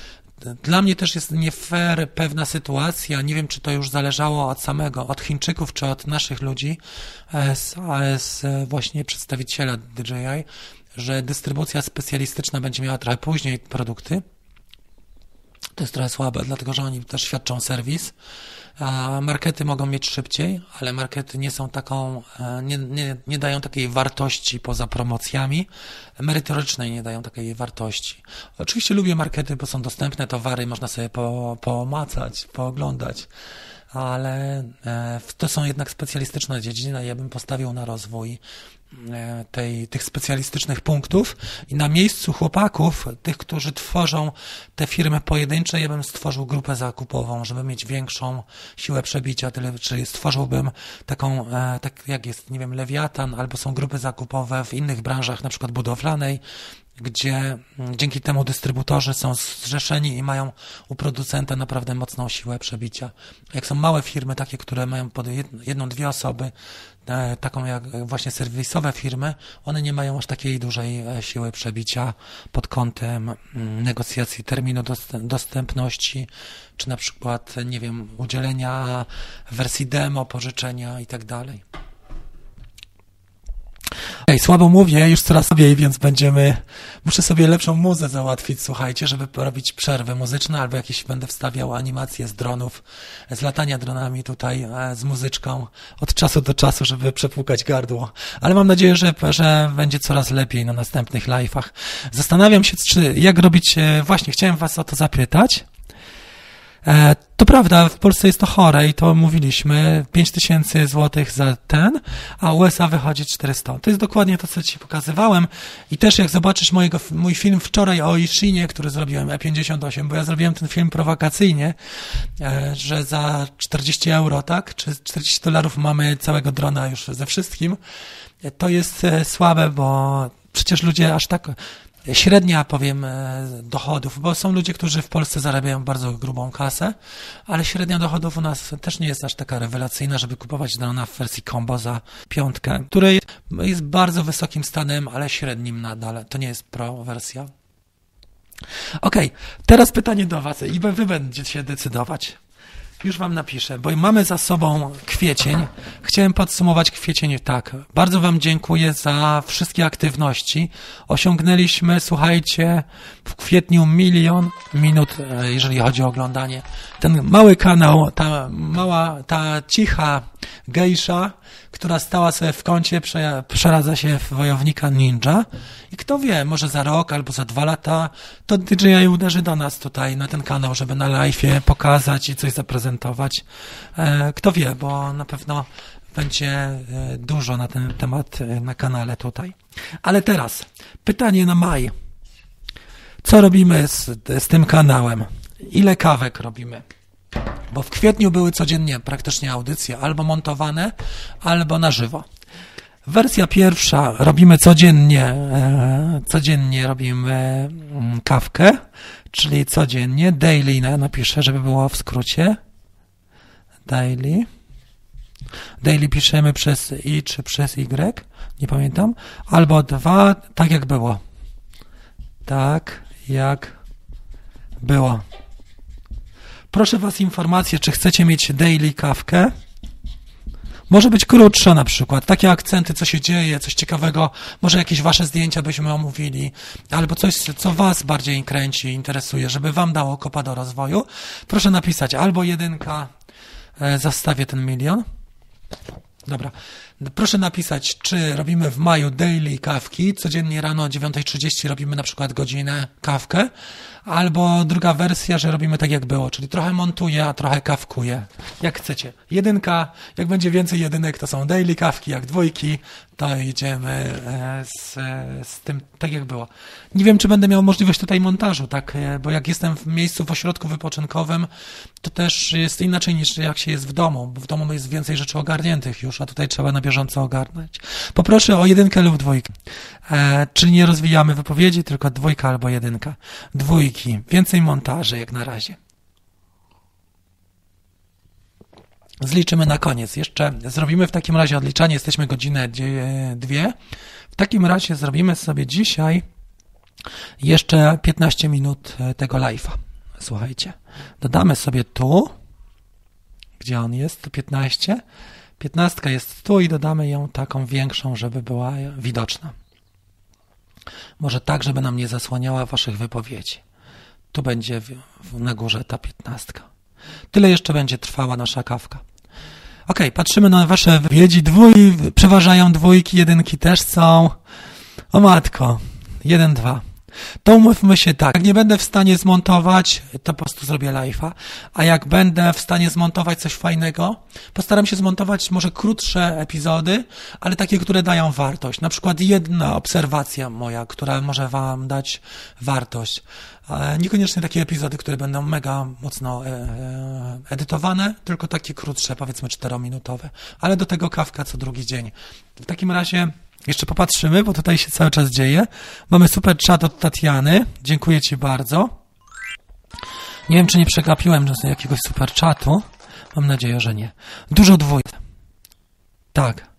dla mnie też jest nie fair pewna sytuacja. Nie wiem, czy to już zależało od samego, od Chińczyków, czy od naszych ludzi, z, z właśnie przedstawiciela DJI, że dystrybucja specjalistyczna będzie miała trochę później produkty. To jest trochę słabe, dlatego że oni też świadczą serwis. Markety mogą mieć szybciej, ale markety nie są taką, e, nie, nie, nie dają takiej wartości poza promocjami, merytorycznej nie dają takiej wartości. Oczywiście lubię markety, bo są dostępne towary, można sobie po, pomacać, pooglądać, ale e, to są jednak specjalistyczne dziedziny, ja bym postawił na rozwój tej, tych specjalistycznych punktów i na miejscu chłopaków, tych, którzy tworzą te firmy pojedyncze, ja bym stworzył grupę zakupową, żeby mieć większą siłę przebicia, tyle, czyli stworzyłbym taką, e, tak jak jest, nie wiem, Lewiatan, albo są grupy zakupowe w innych branżach, na przykład budowlanej, gdzie mm, dzięki temu dystrybutorzy są zrzeszeni i mają u producenta naprawdę mocną siłę przebicia. Jak są małe firmy, takie, które mają pod jedną, dwie osoby, e, taką jak właśnie serwisowe firmy, one nie mają aż takiej dużej e, siły przebicia pod kątem mm, negocjacji terminu dostępności, czy na przykład, nie wiem, udzielenia wersji demo, pożyczenia i tak. Ej, słabo mówię, już coraz lepiej, więc będziemy, muszę sobie lepszą muzę załatwić, słuchajcie, żeby robić przerwy muzyczne, albo jakieś będę wstawiał animacje z dronów, z latania dronami tutaj, e, z muzyczką od czasu do czasu, żeby przepłukać gardło. Ale mam nadzieję, że, że będzie coraz lepiej na następnych live'ach. Zastanawiam się, czy, jak robić, e, właśnie chciałem was o to zapytać, to prawda, w Polsce jest to chore i to mówiliśmy. 5000 złotych za ten, a USA wychodzi 400. To jest dokładnie to, co Ci pokazywałem. I też jak zobaczysz mojego, mój film wczoraj o Ishinie, który zrobiłem, E58, bo ja zrobiłem ten film prowokacyjnie, e, że za 40 euro, tak, czy 40 dolarów mamy całego drona już ze wszystkim. E, to jest słabe, bo przecież ludzie aż tak średnia, powiem, e, dochodów, bo są ludzie, którzy w Polsce zarabiają bardzo grubą kasę, ale średnia dochodów u nas też nie jest aż taka rewelacyjna, żeby kupować drona w wersji combo za piątkę, której jest bardzo wysokim stanem, ale średnim nadal. To nie jest pro wersja. Ok, teraz pytanie do Was i Wy będziecie decydować. Już Wam napiszę, bo mamy za sobą kwiecień. Chciałem podsumować kwiecień tak. Bardzo Wam dziękuję za wszystkie aktywności. Osiągnęliśmy, słuchajcie, w kwietniu milion minut, e, jeżeli chodzi o oglądanie. Ten mały kanał, ta mała, ta cicha gejsza, która stała sobie w kącie, przeradza się w wojownika ninja. I kto wie, może za rok albo za dwa lata to DJI uderzy do nas tutaj na ten kanał, żeby na live'ie pokazać i coś zaprezentować. E, kto wie, bo na pewno będzie e, dużo na ten temat e, na kanale tutaj. Ale teraz pytanie na maj. Co robimy z, z tym kanałem? Ile kawek robimy? Bo w kwietniu były codziennie praktycznie audycje albo montowane, albo na żywo. Wersja pierwsza robimy codziennie, codziennie robimy mm, kawkę, czyli codziennie, daily napiszę, żeby było w skrócie. Daily. Daily piszemy przez i czy przez y, nie pamiętam. Albo dwa, tak jak było. Tak jak było. Proszę Was informację, czy chcecie mieć daily kawkę. Może być krótsza na przykład, takie akcenty, co się dzieje, coś ciekawego, może jakieś Wasze zdjęcia byśmy omówili, albo coś, co Was bardziej kręci, interesuje, żeby Wam dało kopa do rozwoju. Proszę napisać albo jedynka, zastawię ten milion. Dobra. Proszę napisać, czy robimy w maju daily kawki, codziennie rano o 9.30 robimy na przykład godzinę kawkę, albo druga wersja, że robimy tak jak było, czyli trochę montuję, a trochę kawkuję. Jak chcecie. Jedynka, jak będzie więcej jedynek, to są daily kawki, jak dwójki, to idziemy e, z, z tym tak jak było. Nie wiem, czy będę miał możliwość tutaj montażu, tak, e, bo jak jestem w miejscu w ośrodku wypoczynkowym, to też jest inaczej niż jak się jest w domu, bo w domu jest więcej rzeczy ogarniętych już, a tutaj trzeba na bieżąco ogarnąć. Poproszę o jedynkę lub dwójkę. E, czyli nie rozwijamy wypowiedzi, tylko dwójka albo jedynka. Dwójki. Więcej montaży jak na razie. Zliczymy na koniec. Jeszcze zrobimy w takim razie odliczanie. Jesteśmy godzinę dwie. W takim razie zrobimy sobie dzisiaj jeszcze 15 minut e, tego live'a. Słuchajcie. Dodamy sobie tu. Gdzie on jest? Tu 15. 15 jest tu i dodamy ją taką większą, żeby była widoczna. Może tak, żeby nam nie zasłaniała waszych wypowiedzi. Tu będzie na górze ta 15. Tyle jeszcze będzie trwała nasza kawka. Ok, patrzymy na wasze wypowiedzi. Dwój, przeważają dwójki, jedynki też są. O matko. Jeden, dwa. To umówmy się tak, jak nie będę w stanie zmontować, to po prostu zrobię live'a, a jak będę w stanie zmontować coś fajnego, postaram się zmontować może krótsze epizody, ale takie, które dają wartość. Na przykład jedna obserwacja moja, która może wam dać wartość. Niekoniecznie takie epizody, które będą mega mocno e, e, edytowane, tylko takie krótsze, powiedzmy czterominutowe, ale do tego kawka co drugi dzień. W takim razie Jeszcze popatrzymy, bo tutaj się cały czas dzieje. Mamy super chat od Tatiany. Dziękuję Ci bardzo. Nie wiem, czy nie przegapiłem jakiegoś super chatu. Mam nadzieję, że nie. Dużo dwójek. Tak.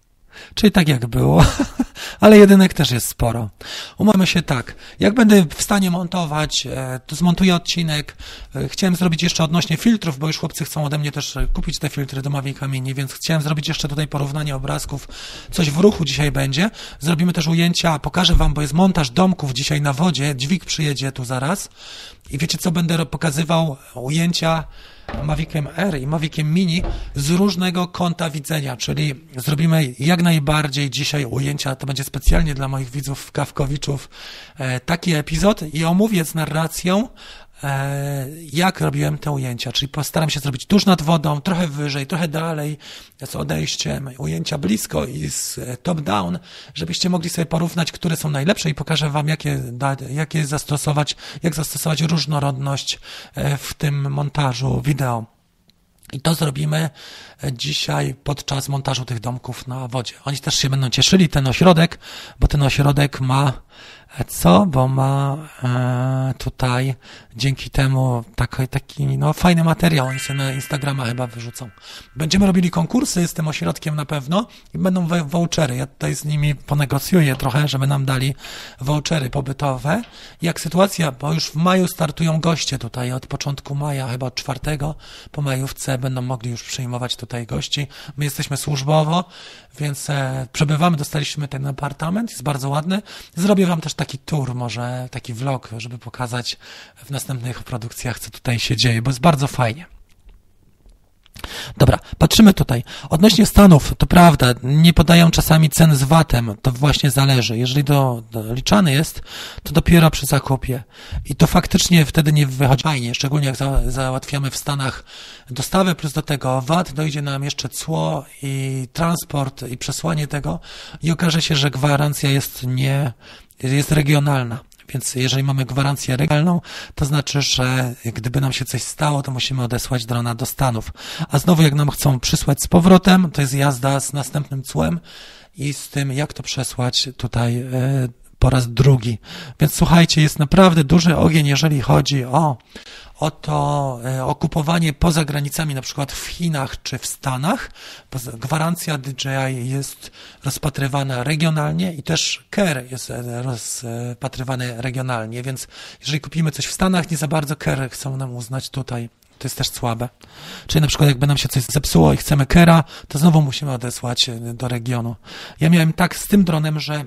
Czyli tak jak było, ale jedynek też jest sporo. Umówmy się tak, jak będę w stanie montować, e, to zmontuję odcinek. E, chciałem zrobić jeszcze odnośnie filtrów, bo już chłopcy chcą ode mnie też e, kupić te filtry do Mavica Mini, więc chciałem zrobić jeszcze tutaj porównanie obrazków. Coś w ruchu dzisiaj będzie. Zrobimy też ujęcia, pokażę wam, bo jest montaż domków dzisiaj na wodzie. Dźwig przyjedzie tu zaraz. I wiecie co, będę pokazywał ujęcia Maviciem R i Maviciem Mini z różnego kąta widzenia, czyli zrobimy jak najbardziej dzisiaj ujęcia, to będzie specjalnie dla moich widzów Kawkowiczów e, taki epizod i omówię z narracją jak robiłem te ujęcia, czyli postaram się zrobić tuż nad wodą, trochę wyżej, trochę dalej, z odejściem, ujęcia blisko i z e, top down, żebyście mogli sobie porównać, które są najlepsze i pokażę wam, jakie, jakie zastosować, jak zastosować różnorodność e, w tym montażu wideo. I to zrobimy dzisiaj podczas montażu tych domków na wodzie. Oni też się będą cieszyli, ten ośrodek, bo ten ośrodek ma co? Bo ma e, tutaj dzięki temu taki, taki no, fajny materiał. Oni sobie na Instagrama chyba wyrzucą. Będziemy robili konkursy z tym ośrodkiem na pewno i będą vouchery. Ja tutaj z nimi ponegocjuję trochę, żeby nam dali vouchery pobytowe. Jak sytuacja, bo już w maju startują goście tutaj od początku maja, chyba od czwartego po majówce będą mogli już przyjmować tutaj gości. My jesteśmy służbowo, więc e, przebywamy, dostaliśmy ten apartament, jest bardzo ładny. Zrobię wam też taki tour, może taki vlog, żeby pokazać w następnych produkcjach, co tutaj się dzieje, bo jest bardzo fajnie. Dobra, patrzymy tutaj. Odnośnie Stanów, to prawda, nie podają czasami cen z VAT-em, to właśnie zależy. Jeżeli do, doliczany jest, to dopiero przy zakupie. I to faktycznie wtedy nie wychodzi fajnie, szczególnie jak za, załatwiamy w Stanach dostawę, plus do tego VAT, dojdzie nam jeszcze cło i transport i przesłanie tego i okaże się, że gwarancja jest nie, jest regionalna. Więc jeżeli mamy gwarancję regionalną, to znaczy, że gdyby nam się coś stało, to musimy odesłać drona do Stanów. A znowu, jak nam chcą przysłać z powrotem, to jest jazda z następnym cłem i z tym, jak to przesłać tutaj e, po raz drugi. Więc słuchajcie, jest naprawdę duży ogień, jeżeli chodzi o, o to e, okupowanie poza granicami, na przykład w Chinach czy w Stanach. Gwarancja DJI jest rozpatrywana regionalnie i też CARE jest e, rozpatrywany regionalnie, więc jeżeli kupimy coś w Stanach, nie za bardzo CARE chcą nam uznać tutaj to jest też słabe. Czyli na przykład jakby nam się coś zepsuło i chcemy kera, to znowu musimy odesłać e, do regionu. Ja miałem tak z tym dronem, że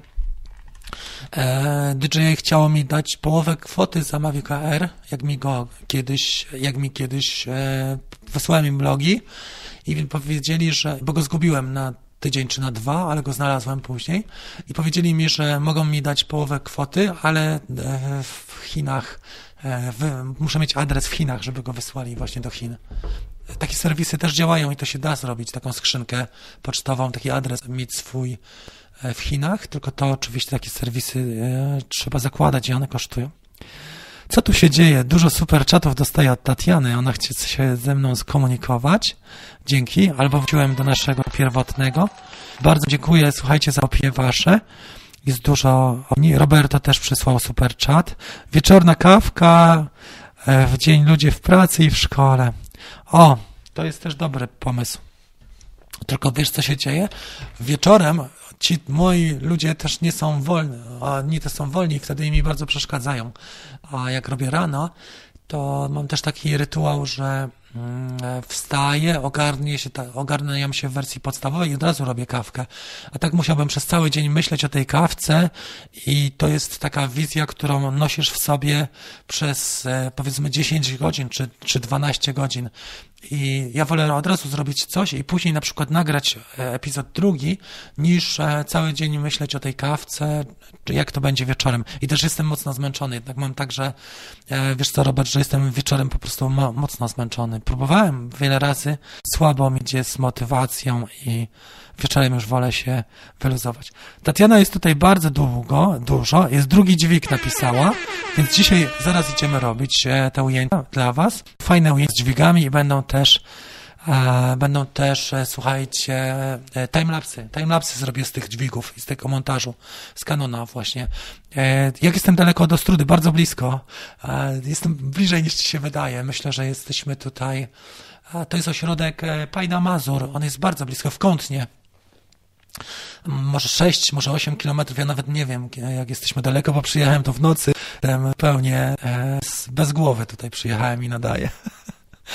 E, DJI chciało mi dać połowę kwoty za Mavic Air, jak mi go kiedyś, jak mi kiedyś e, wysłałem im logi i powiedzieli, że, bo go zgubiłem na tydzień czy na dwa, ale go znalazłem później i powiedzieli mi, że mogą mi dać połowę kwoty, ale e, w Chinach e, muszę mieć adres w Chinach, żeby go wysłali właśnie do Chin. Takie serwisy też działają i to się da zrobić, taką skrzynkę pocztową, taki adres, mieć swój w Chinach, tylko to oczywiście takie serwisy e, trzeba zakładać i one kosztują. Co tu się dzieje? Dużo super chatów dostaję od Tatiany. Ona chce się ze mną skomunikować. Dzięki. Albo wróciłem do naszego pierwotnego. Bardzo dziękuję. Słuchajcie za opinie wasze. Jest dużo. Roberto też przysłał super chat. Wieczorna kawka e, w dzień ludzie w pracy i w szkole. O, to jest też dobry pomysł. Tylko wiesz, co się dzieje? Wieczorem ci moi ludzie też nie są wolni, a oni też są wolni, wtedy mi bardzo przeszkadzają. A jak robię rano, to mam też taki rytuał, że mm, wstaję, ogarnię się, ogarniam się w wersji podstawowej i od razu robię kawkę. A tak musiałbym przez cały dzień myśleć o tej kawce i to jest taka wizja, którą nosisz w sobie przez e, powiedzmy 10 godzin czy, czy 12 godzin. I ja wolę od razu zrobić coś i później na przykład nagrać e, epizod drugi, niż e, cały dzień myśleć o tej kawce, czy jak to będzie wieczorem. I też jestem mocno zmęczony. Jednak mam tak, że e, wiesz co, Robert, że jestem wieczorem po prostu mocno zmęczony. Próbowałem wiele razy, słabo mi idzie z motywacją i wieczorem już wolę się wyluzować. Tatiana jest tutaj bardzo długo, dużo. Jest drugi dźwig napisała, więc dzisiaj zaraz idziemy robić te ujęcia dla Was. Fajne ujęcia z dźwigami i będą też Będą też, słuchajcie, timelapsy. Timelapsy zrobię z tych dźwigów i z tego montażu z Canona właśnie. Jak jestem daleko od Ostrudy? Bardzo blisko. Jestem bliżej niż ci się wydaje. Myślę, że jesteśmy tutaj. To jest ośrodek Pajda Mazur. On jest bardzo blisko, w Kątnie może 6, może 8 kilometrów, ja nawet nie wiem, jak jesteśmy daleko, bo przyjechałem to w nocy, pełnie e, bez głowy tutaj przyjechałem i nadaję.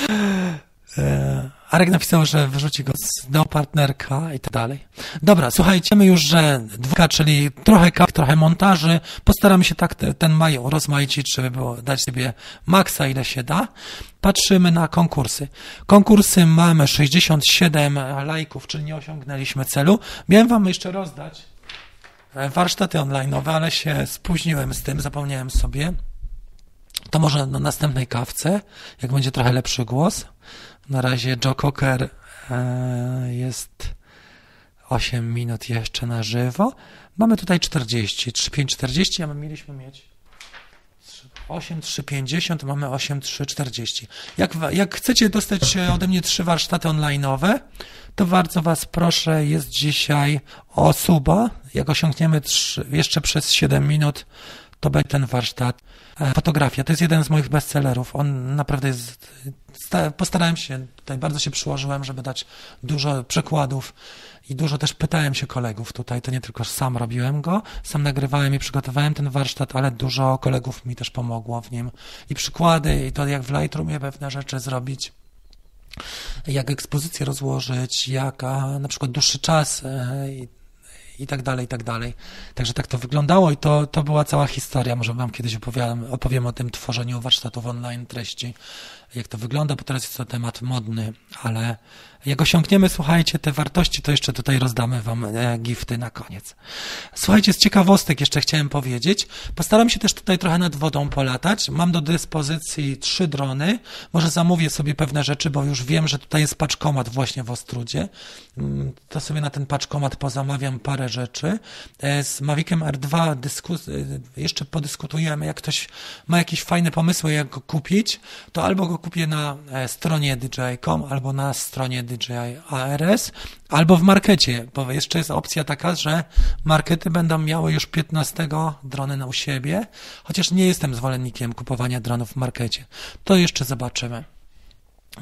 E, Arek napisał, że wyrzuci go do partnerka i tak dalej. Dobra, słuchajcie, my już, że dwójka, czyli trochę kawki, trochę montaży. Postaramy się tak ten maj rozmaicić, żeby było, dać sobie maksa, ile się da. Patrzymy na konkursy. Konkursy mamy 67 lajków, czyli nie osiągnęliśmy celu. Miałem wam jeszcze rozdać e, warsztaty online'owe, ale się spóźniłem z tym, zapomniałem sobie. To może na następnej kawce, jak będzie trochę lepszy głos. Na razie Joe Cocker e, jest 8 minut jeszcze na żywo. Mamy tutaj 40, 3540, a my mieliśmy mieć 8350, mamy 8340. Jak, jak chcecie dostać ode mnie trzy warsztaty online'owe, to bardzo Was proszę, jest dzisiaj o suba. Jak osiągniemy trzy, jeszcze przez 7 minut, to będzie ten warsztat. E, fotografia to jest jeden z moich bestsellerów. On naprawdę jest. Postarałem się, tutaj bardzo się przyłożyłem, żeby dać dużo przykładów i dużo też pytałem się kolegów tutaj. To nie tylko sam robiłem go, sam nagrywałem i przygotowałem ten warsztat, ale dużo kolegów mi też pomogło w nim. I przykłady, i to jak w Lightroomie pewne rzeczy zrobić jak ekspozycję rozłożyć, jak a, na przykład dłuższy czas e, i tak dalej, i tak dalej. Także tak to wyglądało i to, to była cała historia. Może wam kiedyś opowiem, opowiem o tym tworzeniu warsztatów online treści, jak to wygląda, bo teraz jest to temat modny, ale jak osiągniemy, słuchajcie, te wartości, to jeszcze tutaj rozdamy Wam e, gifty na koniec. Słuchajcie, z ciekawostek jeszcze chciałem powiedzieć. Postaram się też tutaj trochę nad wodą polatać. Mam do dyspozycji trzy drony. Może zamówię sobie pewne rzeczy, bo już wiem, że tutaj jest paczkomat właśnie w Ostrudzie. Mm, to sobie na ten paczkomat pozamawiam parę rzeczy. E, z Maviciem R2 dyskus- e, jeszcze podyskutujemy. Jak ktoś ma jakieś fajne pomysły, jak go kupić, to albo go kupię na stronie DJI.com, albo na stronie DJI ARS albo w markecie, bo jeszcze jest opcja taka, że markety będą miały już 15 drony na u siebie, chociaż nie jestem zwolennikiem kupowania dronów w markecie. To jeszcze zobaczymy.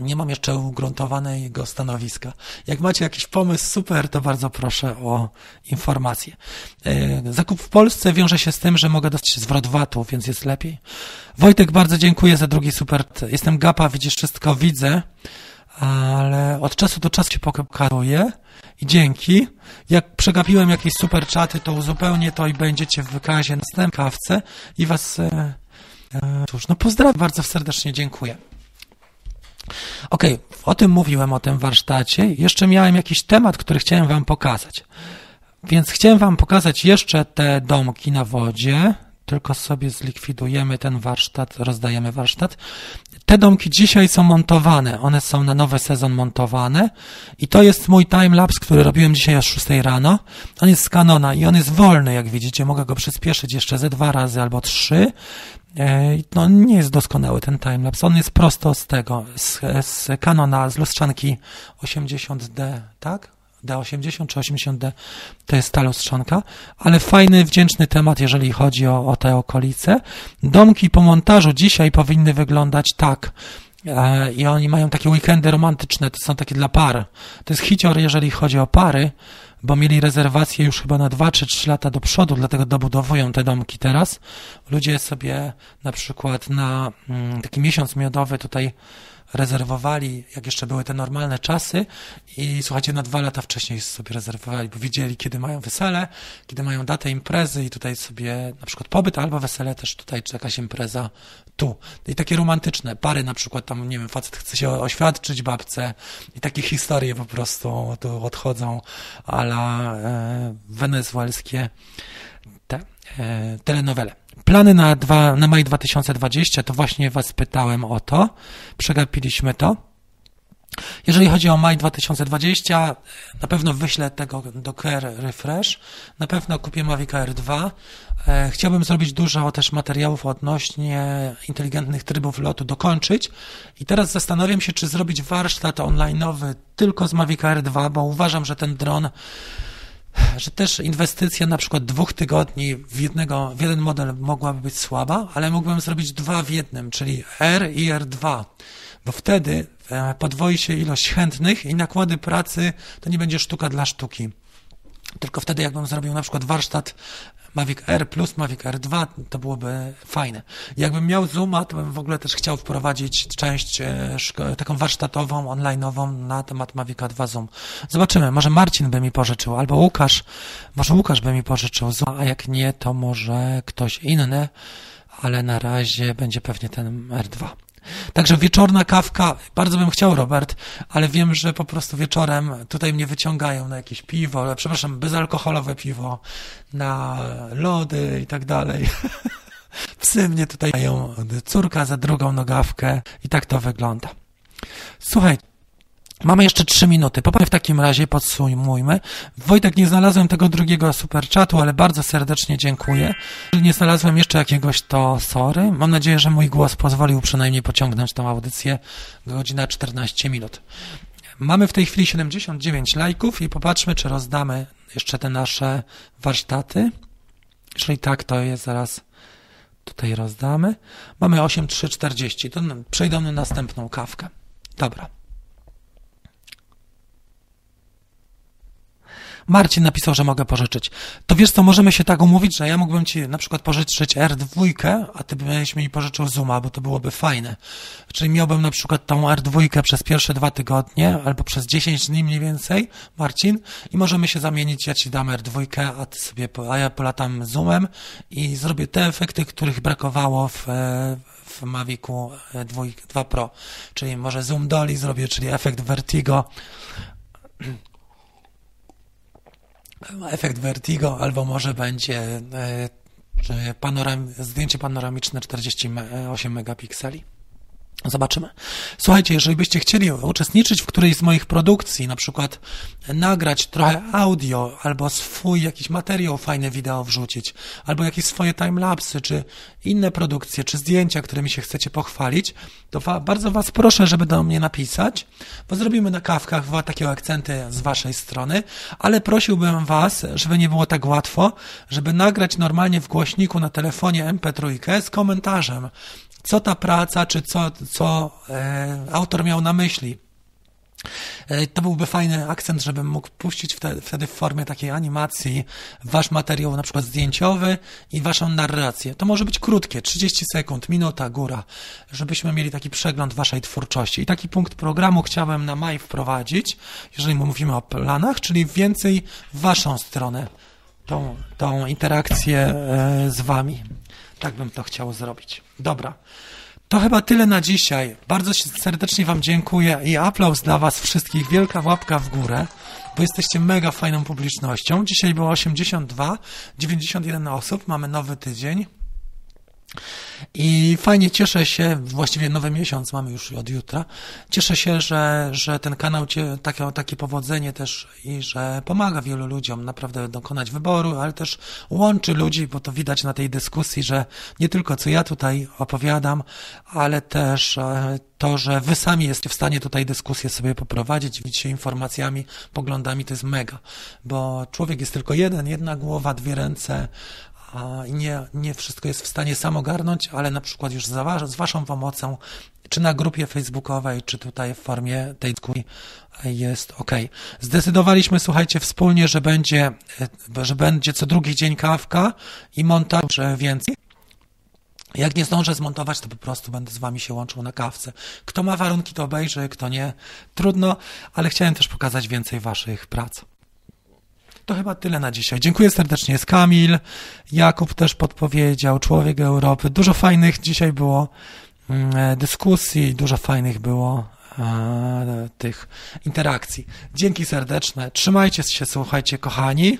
Nie mam jeszcze ugruntowanego stanowiska. Jak macie jakiś pomysł, super, to bardzo proszę o informacje. E, zakup w Polsce wiąże się z tym, że mogę dostać zwrot VAT-u, więc jest lepiej. Wojtek, bardzo dziękuję za drugi super. Jestem gapa, widzisz wszystko, widzę ale od czasu do czasu się pokazuję i dzięki. Jak przegapiłem jakieś super czaty, to uzupełnię to i będziecie w wykazie następnej kawce i was e, e, cóż, no pozdrawiam bardzo serdecznie, dziękuję. Ok, o tym mówiłem, o tym warsztacie. Jeszcze miałem jakiś temat, który chciałem wam pokazać. Więc chciałem wam pokazać jeszcze te domki na wodzie, tylko sobie zlikwidujemy ten warsztat, rozdajemy warsztat. Te domki dzisiaj są montowane, one są na nowy sezon montowane i to jest mój timelapse, który robiłem dzisiaj o 6 rano. On jest z Canona i on jest wolny, jak widzicie, mogę go przyspieszyć jeszcze ze dwa razy albo trzy. E, no nie jest doskonały ten timelapse, on jest prosto z tego, z, z Canona, z lustrzanki 80D, tak? D80 czy 80D to jest ta lustrzanka, ale fajny, wdzięczny temat, jeżeli chodzi o, o te okolice. Domki po montażu dzisiaj powinny wyglądać tak. E, I oni mają takie weekendy romantyczne, to są takie dla par. To jest hicior, jeżeli chodzi o pary, bo mieli rezerwacje już chyba na 2 czy 3 lata do przodu, dlatego dobudowują te domki teraz. Ludzie sobie na przykład na mm, taki miesiąc miodowy tutaj rezerwowali, jak jeszcze były te normalne czasy i słuchajcie, na dwa lata wcześniej sobie rezerwowali, bo wiedzieli, kiedy mają wesele, kiedy mają datę imprezy i tutaj sobie na przykład pobyt albo wesele też tutaj, czy jakaś impreza tu. I takie romantyczne pary na przykład tam, nie wiem, facet chce się oświadczyć babce i takie historie po prostu tu odchodzą ala e, wenezuelskie te e, telenowele. Plany na, dwa, na maj 2020 to właśnie Was pytałem o to. Przegapiliśmy to. Jeżeli chodzi o maj 2020, na pewno wyślę tego do Care Refresh. Na pewno kupię Mavic Air 2. E, chciałbym zrobić dużo też materiałów odnośnie inteligentnych trybów lotu, dokończyć. I teraz zastanawiam się, czy zrobić warsztat online'owy tylko z Mavic Air 2, bo uważam, że ten dron że też inwestycja na przykład dwóch tygodni w, jednego, w jeden model mogłaby być słaba, ale mógłbym zrobić dwa w jednym, czyli R i R2, bo wtedy e, podwoi się ilość chętnych i nakłady pracy to nie będzie sztuka dla sztuki. Tylko wtedy, jakbym zrobił na przykład warsztat Mavic R plus Mavic R2, to byłoby fajne. Jakbym miał Zooma, to bym w ogóle też chciał wprowadzić część e, taką warsztatową, online'ową na temat Mavic 2 Zoom. Zobaczymy, może Marcin by mi pożyczył, albo Łukasz, może Łukasz by mi pożyczył Zoom, a jak nie, to może ktoś inny, ale na razie będzie pewnie ten R2. Także wieczorna kawka, bardzo bym chciał, Robert, ale wiem, że po prostu wieczorem tutaj mnie wyciągają na jakieś piwo, przepraszam, bezalkoholowe piwo, na lody i tak dalej. Psy mnie tutaj mają, córka za drugą nogawkę i tak to wygląda. Słuchaj, Mamy jeszcze trzy minuty. Popatrzmy w takim razie, podsumujmy. Wojtek, nie znalazłem tego drugiego super czatu, ale bardzo serdecznie dziękuję. Nie znalazłem jeszcze jakiegoś, to sorry. Mam nadzieję, że mój głos pozwolił przynajmniej pociągnąć tą audycję godzina 14 minut. Mamy w tej chwili 79 lajków i popatrzmy, czy rozdamy jeszcze te nasze warsztaty. Jeżeli tak, to je zaraz tutaj rozdamy. Mamy 8340. To przejdą na następną kawkę. Dobra. Marcin napisał, że mogę pożyczyć. To wiesz co, możemy się tak umówić, że ja mógłbym ci na przykład pożyczyć R2, a ty byś mi pożyczył Zooma, bo to byłoby fajne. Czyli miałbym na przykład tą R2 przez pierwsze dwa tygodnie, albo przez 10 dni mniej więcej, Marcin, i możemy się zamienić, ja ci dam R2, a ty sobie, a ja polatam Zoomem i zrobię te efekty, których brakowało w, w Mavicu 2, 2 Pro. Czyli może Zoom Dolly zrobię, czyli efekt Vertigo, efekt vertigo, albo może będzie e, panoram, zdjęcie panoramiczne 48 megapikseli. Zobaczymy. Słuchajcie, jeżeli byście chcieli uczestniczyć w którejś z moich produkcji, na przykład nagrać trochę audio, albo swój jakiś materiał, fajne wideo wrzucić, albo jakieś swoje timelapsy, czy inne produkcje, czy zdjęcia, którymi się chcecie pochwalić, to wa bardzo Was proszę, żeby do mnie napisać, bo zrobimy na kawkach takie akcenty z Waszej strony, ale prosiłbym Was, żeby nie było tak łatwo, żeby nagrać normalnie w głośniku na telefonie MP3 z komentarzem, co ta praca, czy co, co e, autor miał na myśli. E, to byłby fajny akcent, żebym mógł puścić wtedy, wtedy w formie takiej animacji wasz materiał na przykład zdjęciowy i waszą narrację. To może być krótkie, 30 sekund, minuta, góra, żebyśmy mieli taki przegląd waszej twórczości. I taki punkt programu chciałem na maj wprowadzić, jeżeli mówimy o planach, czyli więcej waszą stronę, tą, tą interakcję e, z wami. Tak bym to chciał zrobić. Dobra. To chyba tyle na dzisiaj. Bardzo serdecznie Wam dziękuję i aplauz dla Was wszystkich. Wielka łapka w górę, bo jesteście mega fajną publicznością. Dzisiaj było 82, 91 osób. Mamy nowy tydzień. I fajnie cieszę się, właściwie nowy miesiąc mamy już od jutra. Cieszę się, że, że ten kanał takie, takie powodzenie też i że pomaga wielu ludziom naprawdę dokonać wyboru, ale też łączy ludzi, bo to widać na tej dyskusji, że nie tylko co ja tutaj opowiadam, ale też e, to, że wy sami jesteście w stanie tutaj dyskusję sobie poprowadzić, widzieć się informacjami, poglądami, to jest mega, bo człowiek jest tylko jeden, jedna głowa, dwie ręce, nie, nie wszystko jest w stanie sam ogarnąć, ale na przykład już za, z Waszą pomocą, czy na grupie facebookowej, czy tutaj w formie tej dyskusji jest ok. Zdecydowaliśmy, słuchajcie, wspólnie, że będzie, że będzie co drugi dzień kawka i montaż więcej. Jak nie zdążę zmontować, to po prostu będę z wami się łączył na kawce. Kto ma warunki, to obejrzy, kto nie, trudno, ale chciałem też pokazać więcej waszych prac. To chyba tyle na dzisiaj. Dziękuję serdecznie. Jest Kamil, Jakub też podpowiedział, Człowiek Europy. Dużo fajnych dzisiaj było mm, e, dyskusji, dużo fajnych było e, tych interakcji. Dzięki serdeczne. Trzymajcie się, słuchajcie, kochani.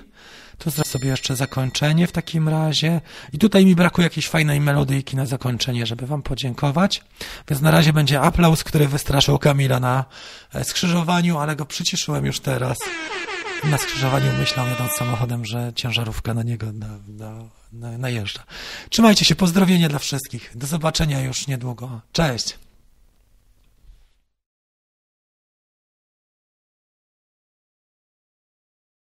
To zrobię sobie jeszcze zakończenie w takim razie. I tutaj mi brakuje jakiejś fajnej melodyjki na zakończenie, żeby wam podziękować. Więc na razie będzie aplauz, który wystraszył Kamila na e, skrzyżowaniu, ale go przyciszyłem już teraz. Na skrzyżowaniu myślał jadąc samochodem, że ciężarówka na niego na, na, na, najeżdża. Trzymajcie się, pozdrowienia dla wszystkich. Do zobaczenia już niedługo. Cześć!